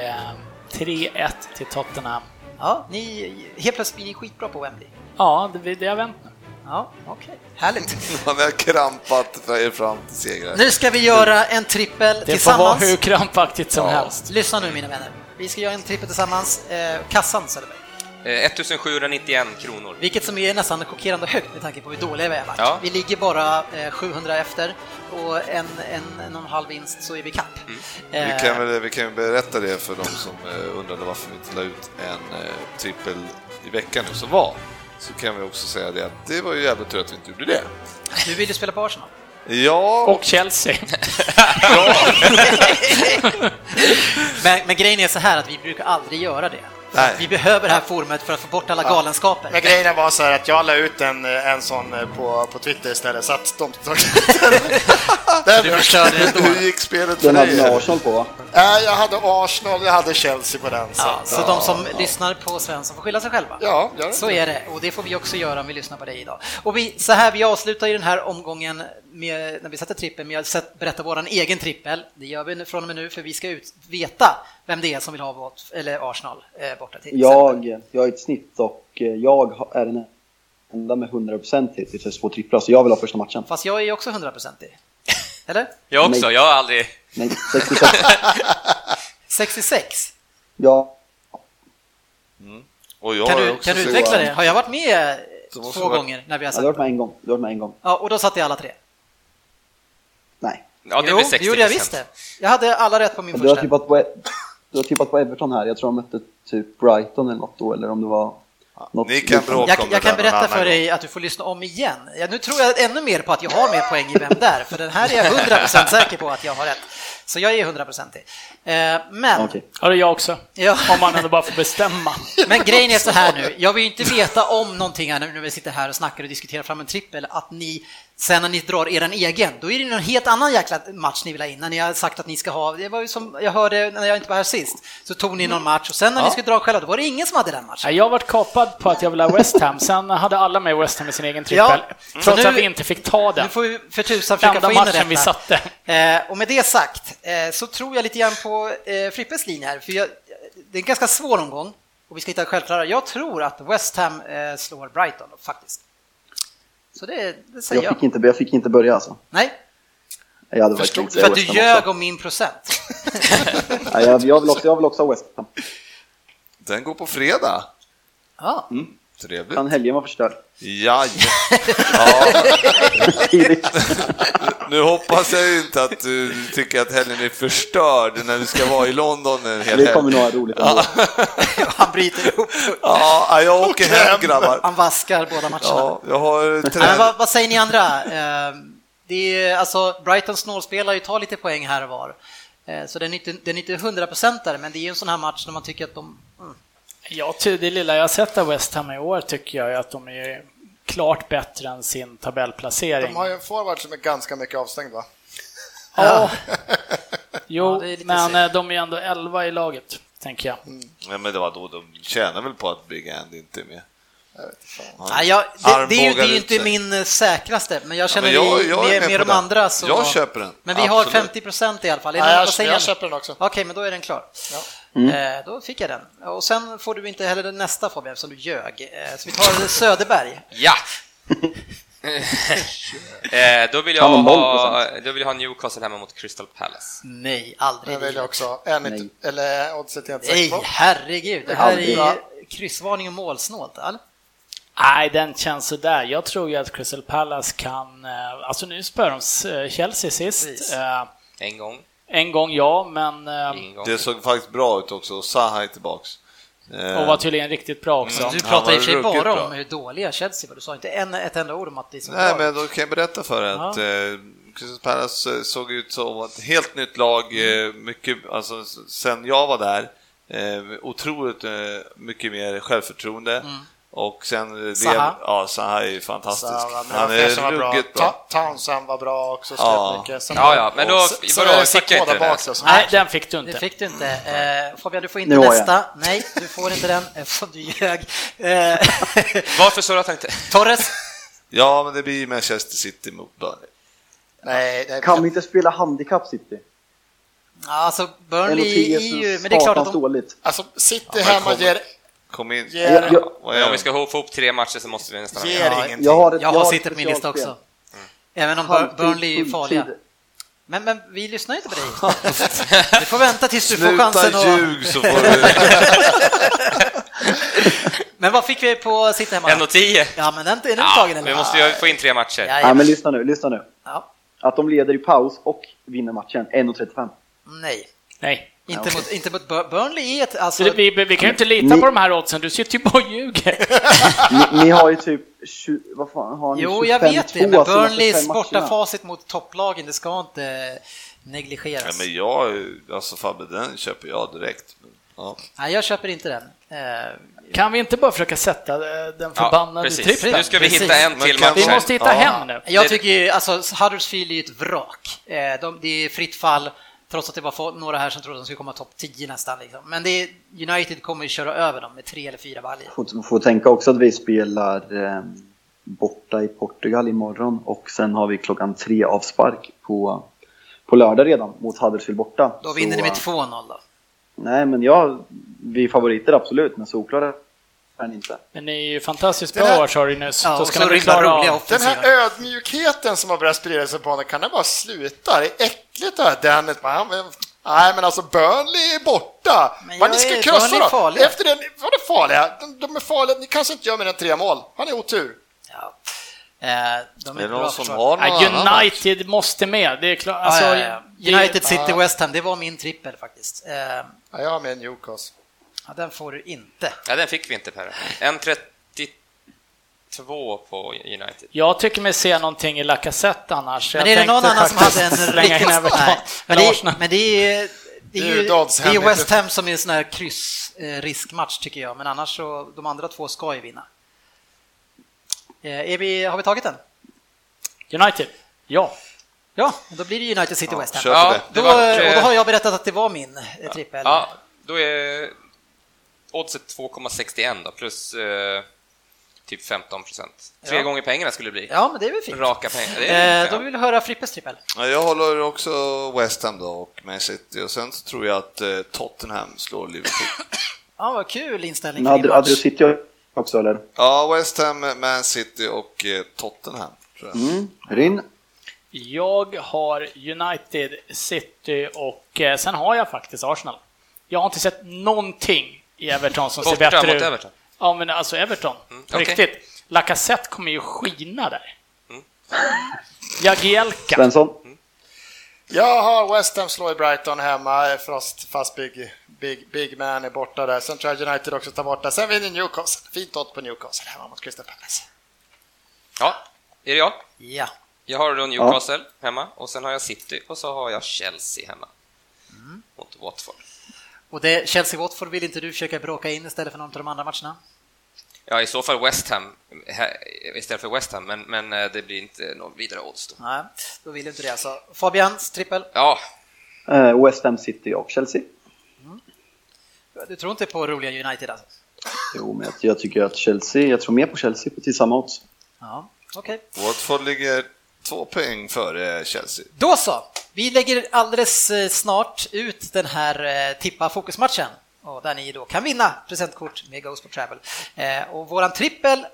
eh, 3-1 till Tottenham. Ja, ni, helt plötsligt blir ni skitbra på Wembley. Ja, det, det har vänt nu. Ja, okej. Härligt. Han har krampat er fram till segrar. Nu ska vi göra en trippel Det får vara tillsammans. hur krampaktigt som Ja. helst. Lyssna nu mina vänner. Vi ska göra en trippel tillsammans. Eh, kassan Söderberg. Eh, 1791 kronor. Vilket som är nästan chockerande högt med tanke på hur dåliga vi har varit. Ja. Vi ligger bara eh, 700 efter och en, en, en och en halv vinst så är vi kapp. Vi Eh, kan, väl, vi kan ju berätta det för de som eh, undrade varför vi inte la ut en eh, trippel i veckan nu som var. Så kan vi också säga det att det var ju jävligt tur att vi inte gjorde det. Du vill ju spela på Arsenal. Ja, Och Chelsea. Men, men grejen är så här att vi brukar aldrig göra det. Nej. Vi behöver det här forumet för att få bort alla galenskaper. Men grejen var så här att jag la ut en, en sån eh, på, på Twitter istället, så att de den. Du förstörde det hur gick spelet för Den hade dig? med Arsenal på va? Nej, jag hade Arsenal, jag hade Chelsea på den. Så, Ja, så de som lyssnar på Svensson får skylla sig själva. ja, gör det. Så är det, och det får vi också göra om vi lyssnar på dig idag. Och vi, så här, vi avslutar ju den här omgången med, när vi sätter trippel med att berätta vår egen trippel. Det gör vi nu, från och med nu, för vi ska ut, veta vem det är som vill ha vårt, eller Arsenal eh, borta till. Jag, jag har ett snitt och eh, jag är den enda med 100% till till två tripplar, så jag vill ha första matchen. Fast jag är också 100%ig. Eller? Jag också, Nej. jag har aldrig... Nej, 66. 66? Ja, Och jag Kan du, kan du utveckla det? Har jag varit med två gånger när vi har jag har varit sagt med en gång. Du har varit med en gång. Ja, och då satt jag alla tre. Nej. Ja, det jo, det 60 gjorde jag visst det. Jag hade alla rätt på min Du har, första. tippat på, du har tippat på Everton här. Jag tror de mötte typ Brighton eller något då, eller om det var... Något Ni kan bråka Jag, om jag kan berätta för dig att du får lyssna om igen. Ja, nu tror jag ännu mer på att jag har mer poäng i Vem där? För den här är jag 100% säker på att jag har rätt. Så jag är 100% i. Eh, Men, Okej. Ja, det är jag också. ja, Om man ändå bara får bestämma. men grejen är så här nu, jag vill ju inte veta om någonting här nu när vi sitter här och snackar och diskuterar fram en trippel, att ni sen när ni drar er egen, då är det någon helt annan jäkla match ni vill ha in. När ni har sagt att ni ska ha, det var ju som jag hörde när jag inte var här sist, så tog ni någon match och sen när ni skulle dra själva, då var det ingen som hade den matchen. Ja, Jag har varit kapad på att jag vill ha West Ham, sen hade alla med West Ham i sin egen trippel, Ja. trots nu- att vi inte fick ta den. Nu får vi för tusan försöka Enda få in matchen detta. vi satte. Eh, och med det sagt eh, så tror jag lite grann på eh, Frippes linje här, för jag, det är en ganska svår omgång och vi ska hitta självklara. Jag tror att West Ham eh, slår Brighton faktiskt. Så det, det säger Jag jag. fick, inte, jag fick inte börja alltså. Nej, Jag hade tänkt för att du ljög också. om min procent. Nej, jag, jag, vill också, jag vill också ha West Ham. Den går på fredag. Ja. Trevligt. Kan helgen vara förstörd? Ja, ja. Nu hoppas jag inte att du tycker att helgen är förstörd när du ska vara i London en hel Vi kommer helg. nog ha roligt ändå. Han bryter ihop. Ja, jag åker hem grabbar. Han vaskar båda matcherna. Ja, jag har Nej, men vad, vad säger ni andra? Eh, det är, alltså, Brighton snålspelar ju, tar lite poäng här och var. Eh, så den är inte, den är inte hundraprocentare, men det är ju en sån här match när man tycker att de... Mm. Ja, ty- det lilla jag har sett av West Ham i år tycker jag att de är klart bättre än sin tabellplacering. De har ju en forward som är ganska mycket avstängd va? Ja. Jo, Ja, men synd. eh, de är ändå 11 i laget, tänker jag. Ja, men det var då de tjänar väl på att Big Andy inte är med. Ja, jag, det, det är ju, det är ju inte min eh, säkraste, men jag Ja, känner men jag, jag med, med med de den. andra så... Jag köper den. Men vi har Absolut. 50 procent i alla fall. Är det- jag, jag köper den också. Okej, men då är den klar. Ja. Eh, då fick jag den. Och sen får du inte heller den nästa Fabian, eftersom du ljög. Eh, så vi tar Söderberg. Ja! eh, då, vill jag har ha, då vill jag ha Newcastle hemma mot Crystal Palace. Nej, aldrig. Den vill jag också ha. En Nej. inte, eller oddset är jag inte Nej, herregud. Det här är kryssvarning och målsnålt. Eller? Nej, den känns sådär. Jag tror ju att Crystal Palace kan... eh, Alltså nu spöade de eh, Chelsea sist. Precis. Eh, En gång, En gång ja, men... gång. Det såg faktiskt bra ut också. Zaha är tillbaks. Och var tydligen riktigt bra också. Mm. Du pratar i och för sig bara bra. om hur dåliga Chelsea var. Du sa inte en, ett enda ord om att det är så Nej, bra. men då kan jag berätta för dig att eh, Crystal Palace såg ut som ett helt nytt lag, eh, mycket, alltså sen jag var där, otroligt mycket mer självförtroende. Och sen... lev- Ja, Zaha är ju fantastisk. Så, men Han är bra. ruggigt bra. Ta- Townsend var bra också, Ja. mycket. Sen- Ja, ja, men då, Så- så vadå, det fick jag inte den bak som- Nej, den fick du Det inte. fick du inte. Eh, Fabian, du får inte har jag. nästa. Nej, du får inte den eftersom du ljög. Eh, Varför sa du att han inte... Torres? Ja, men det blir Manchester City mot Burnley. Nej, nej, Kan vi inte spela handikapp City? Ja, Alltså, Burnley 1,10 är ju... Men det är klart att de... dåligt. Alltså, City men hemma ger, Kom in. ger, Jag, jag, Ja, om vi ska få ihop tre matcher så måste vi nästan ger med. Ja, ingenting. jag har, ett, Jag har City på min lista också. Även om Halvtid, Burnley är farliga. Men, men vi lyssnar ju inte på dig. Du får vänta tills du får Sluta chansen att... ljug så får du... Men vad fick vi på City hemma? En och tio? Ja, men den är den Ja, tagen eller? vi måste ju få in tre matcher. Ja, Nej, men lyssna nu, lyssna nu. ja. Att de leder i paus och vinner matchen 1.35. Nej. Nej. Inte, okej. mot, inte mot Bur- Burnley är ett... Alltså, det, vi, vi kan ju inte lita Ni- på de här oddsen, du sitter ju bara och ljuger. Ni, ni har ju typ 20, vad fan har ni? jo, jag 25-2 vet det, men Burnleys bortafacit mot topplagen, det ska inte negligeras. Ja, men jag, alltså Fabbe, den köper jag direkt. Ja. Nej, jag köper inte den. Eh, Kan vi inte bara försöka sätta eh, den Ja, förbannade precis. trippen? Nu ska vi Precis. hitta en till match. Vi måste hitta Ja. hem nu. jag tycker ju, alltså Huddersfield är ju ett vrak. Eh, de, det är fritt fall, trots att det var några här som trodde att de skulle komma topp 10 nästan. Liksom. Men det är, United kommer ju köra över dem med tre eller fyra baljor. Får, får tänka också att vi spelar eh, borta i Portugal imorgon och sen har vi klockan tre avspark på, på lördag redan mot Huddersfield borta. Då vinner Så, ni med eh, 2-0 då. Nej, men jag, vi är favoriter absolut, men solklara är ni inte. Men ni är ju fantastiskt Den här- bra sa du nyss. Ja, Då ska ni klara av. Den här ödmjukheten som har börjat sprida sig på honom, kan den bara sluta? Det är äckligt det här. Dennis, man, men- nej men alltså Burnley är borta. Jag ni ska är- krossa är dem. farliga. Efter den, vad är farliga? De, de är farliga, ni kanske inte gör mer än tre mål. Han är otur. Ja. Eh, de Är det bra någon som har någon Ja? United måste med. Det är klart. Alltså, ja, ja. det- United City West Ham, det var min trippel faktiskt. Eh, Ja, jag har med Newcastle. Ja, den får du inte. Ja, den fick vi inte Per. 1.32 på United. Jag tycker mig se någonting i Lacazette annars. Men jag är det någon annan som hade en riktigt... Nej, men, det, men det är, det är ju det är. West Ham som är en sån här kryssriskmatch tycker jag, men annars så, de andra två ska ju vinna. Eh, Är vi, har vi tagit den? United? Ja. Ja, då blir det United City West Ham. Ja, Då, vart, och då eh, har jag berättat att det var min eh, trippel. Ja, då är oddset 2,61 då, plus eh, typ 15 procent. Tre Ja. gånger pengarna skulle det bli. Ja, men det är väl fint. Raka pengar. Det är Eh, då vill vi höra Frippes trippel. Ja, jag håller också West Ham då och Man City och sen så tror jag att eh, Tottenham slår Liverpool. Ja, vad kul inställning Men hade, hade du. City också eller? Ja, West Ham, Man City och eh, Tottenham. Tror jag. Mm. Rinn? Jag har United, City och eh, sen har jag faktiskt Arsenal. Jag har inte sett någonting i Everton som ser Borta bättre ut. Ja, men alltså Everton. På okej. riktigt. Lacazette kommer ju skina där. Mm. Jagielka. Svensson? Jag har West Ham slår i Brighton hemma, fast, fast Big, Big, Big Man är borta där. Sen tror jag United också tar borta. Sen vinner Newcastle. Fint odds på Newcastle hemma mot Crystal Palace. Ja, är det jag? Ja. Jag har då Newcastle hemma och sen har jag City och så har jag Chelsea hemma. Mot Watford. Och det Chelsea-Watford vill inte du försöka bråka in istället för någon av de andra matcherna? Ja, i så fall West Ham istället för West Ham, men, men eh, det blir inte någon vidare odds då. Nej, då vill du inte det alltså. Fabians trippel? Ja, Eh, West Ham City och Chelsea? Du tror inte på roliga United alltså? Jo, men jag, tycker att Chelsea, jag tror mer på Chelsea till samma odds. Ja, okej. Watford ligger två poäng före Chelsea. Då så! Vi lägger alldeles eh, snart ut den här eh, tippa fokusmatchen och där ni då kan vinna presentkort med Go for Travel. Eh, och våran trippel,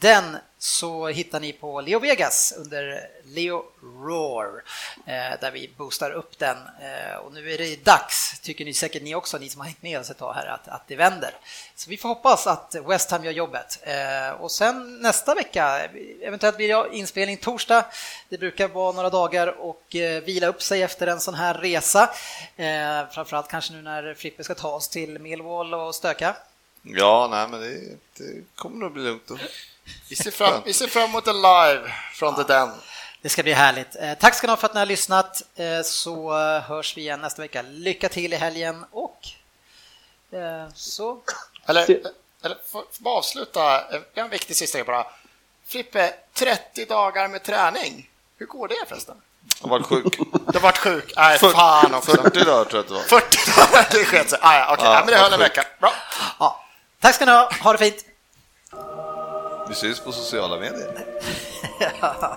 den så hittar ni på Leo Vegas under Leo Roar eh, där vi boostar upp den. Eh, och nu är det dags, tycker ni säkert ni också, ni som har hängt med oss ett tag här, att, att det vänder. Så vi får hoppas att West Ham gör jobbet. Eh, och sen nästa vecka, eventuellt blir det inspelning torsdag. Det brukar vara några dagar och vila upp sig efter en sån här resa. Framförallt kanske nu när Frippe ska ta oss till Millwall och stöka. Ja, nej, men det, det kommer nog bli lugnt. Då. Vi ser fram, vi ser fram emot en live från The Den. Det ska bli härligt. Eh, Tack ska ni ha för att ni har lyssnat, eh, så eh, hörs vi igen nästa vecka. Lycka till i helgen och så Eller, eller får får bara avsluta, en viktig sista grej bara. Frippe, 30 dagar med träning. Hur går det förresten? Jag har varit sjuk. Du har varit sjuk? Nej, fan också. 40 dagar tror jag att det var. 40 dagar, det sket sig. Ah, ja, okej, Ja, ja, men det höll en vecka. Bra. Ja. Tack ska ni ha, ha det fint! Vi syns på sociala medier. Ja.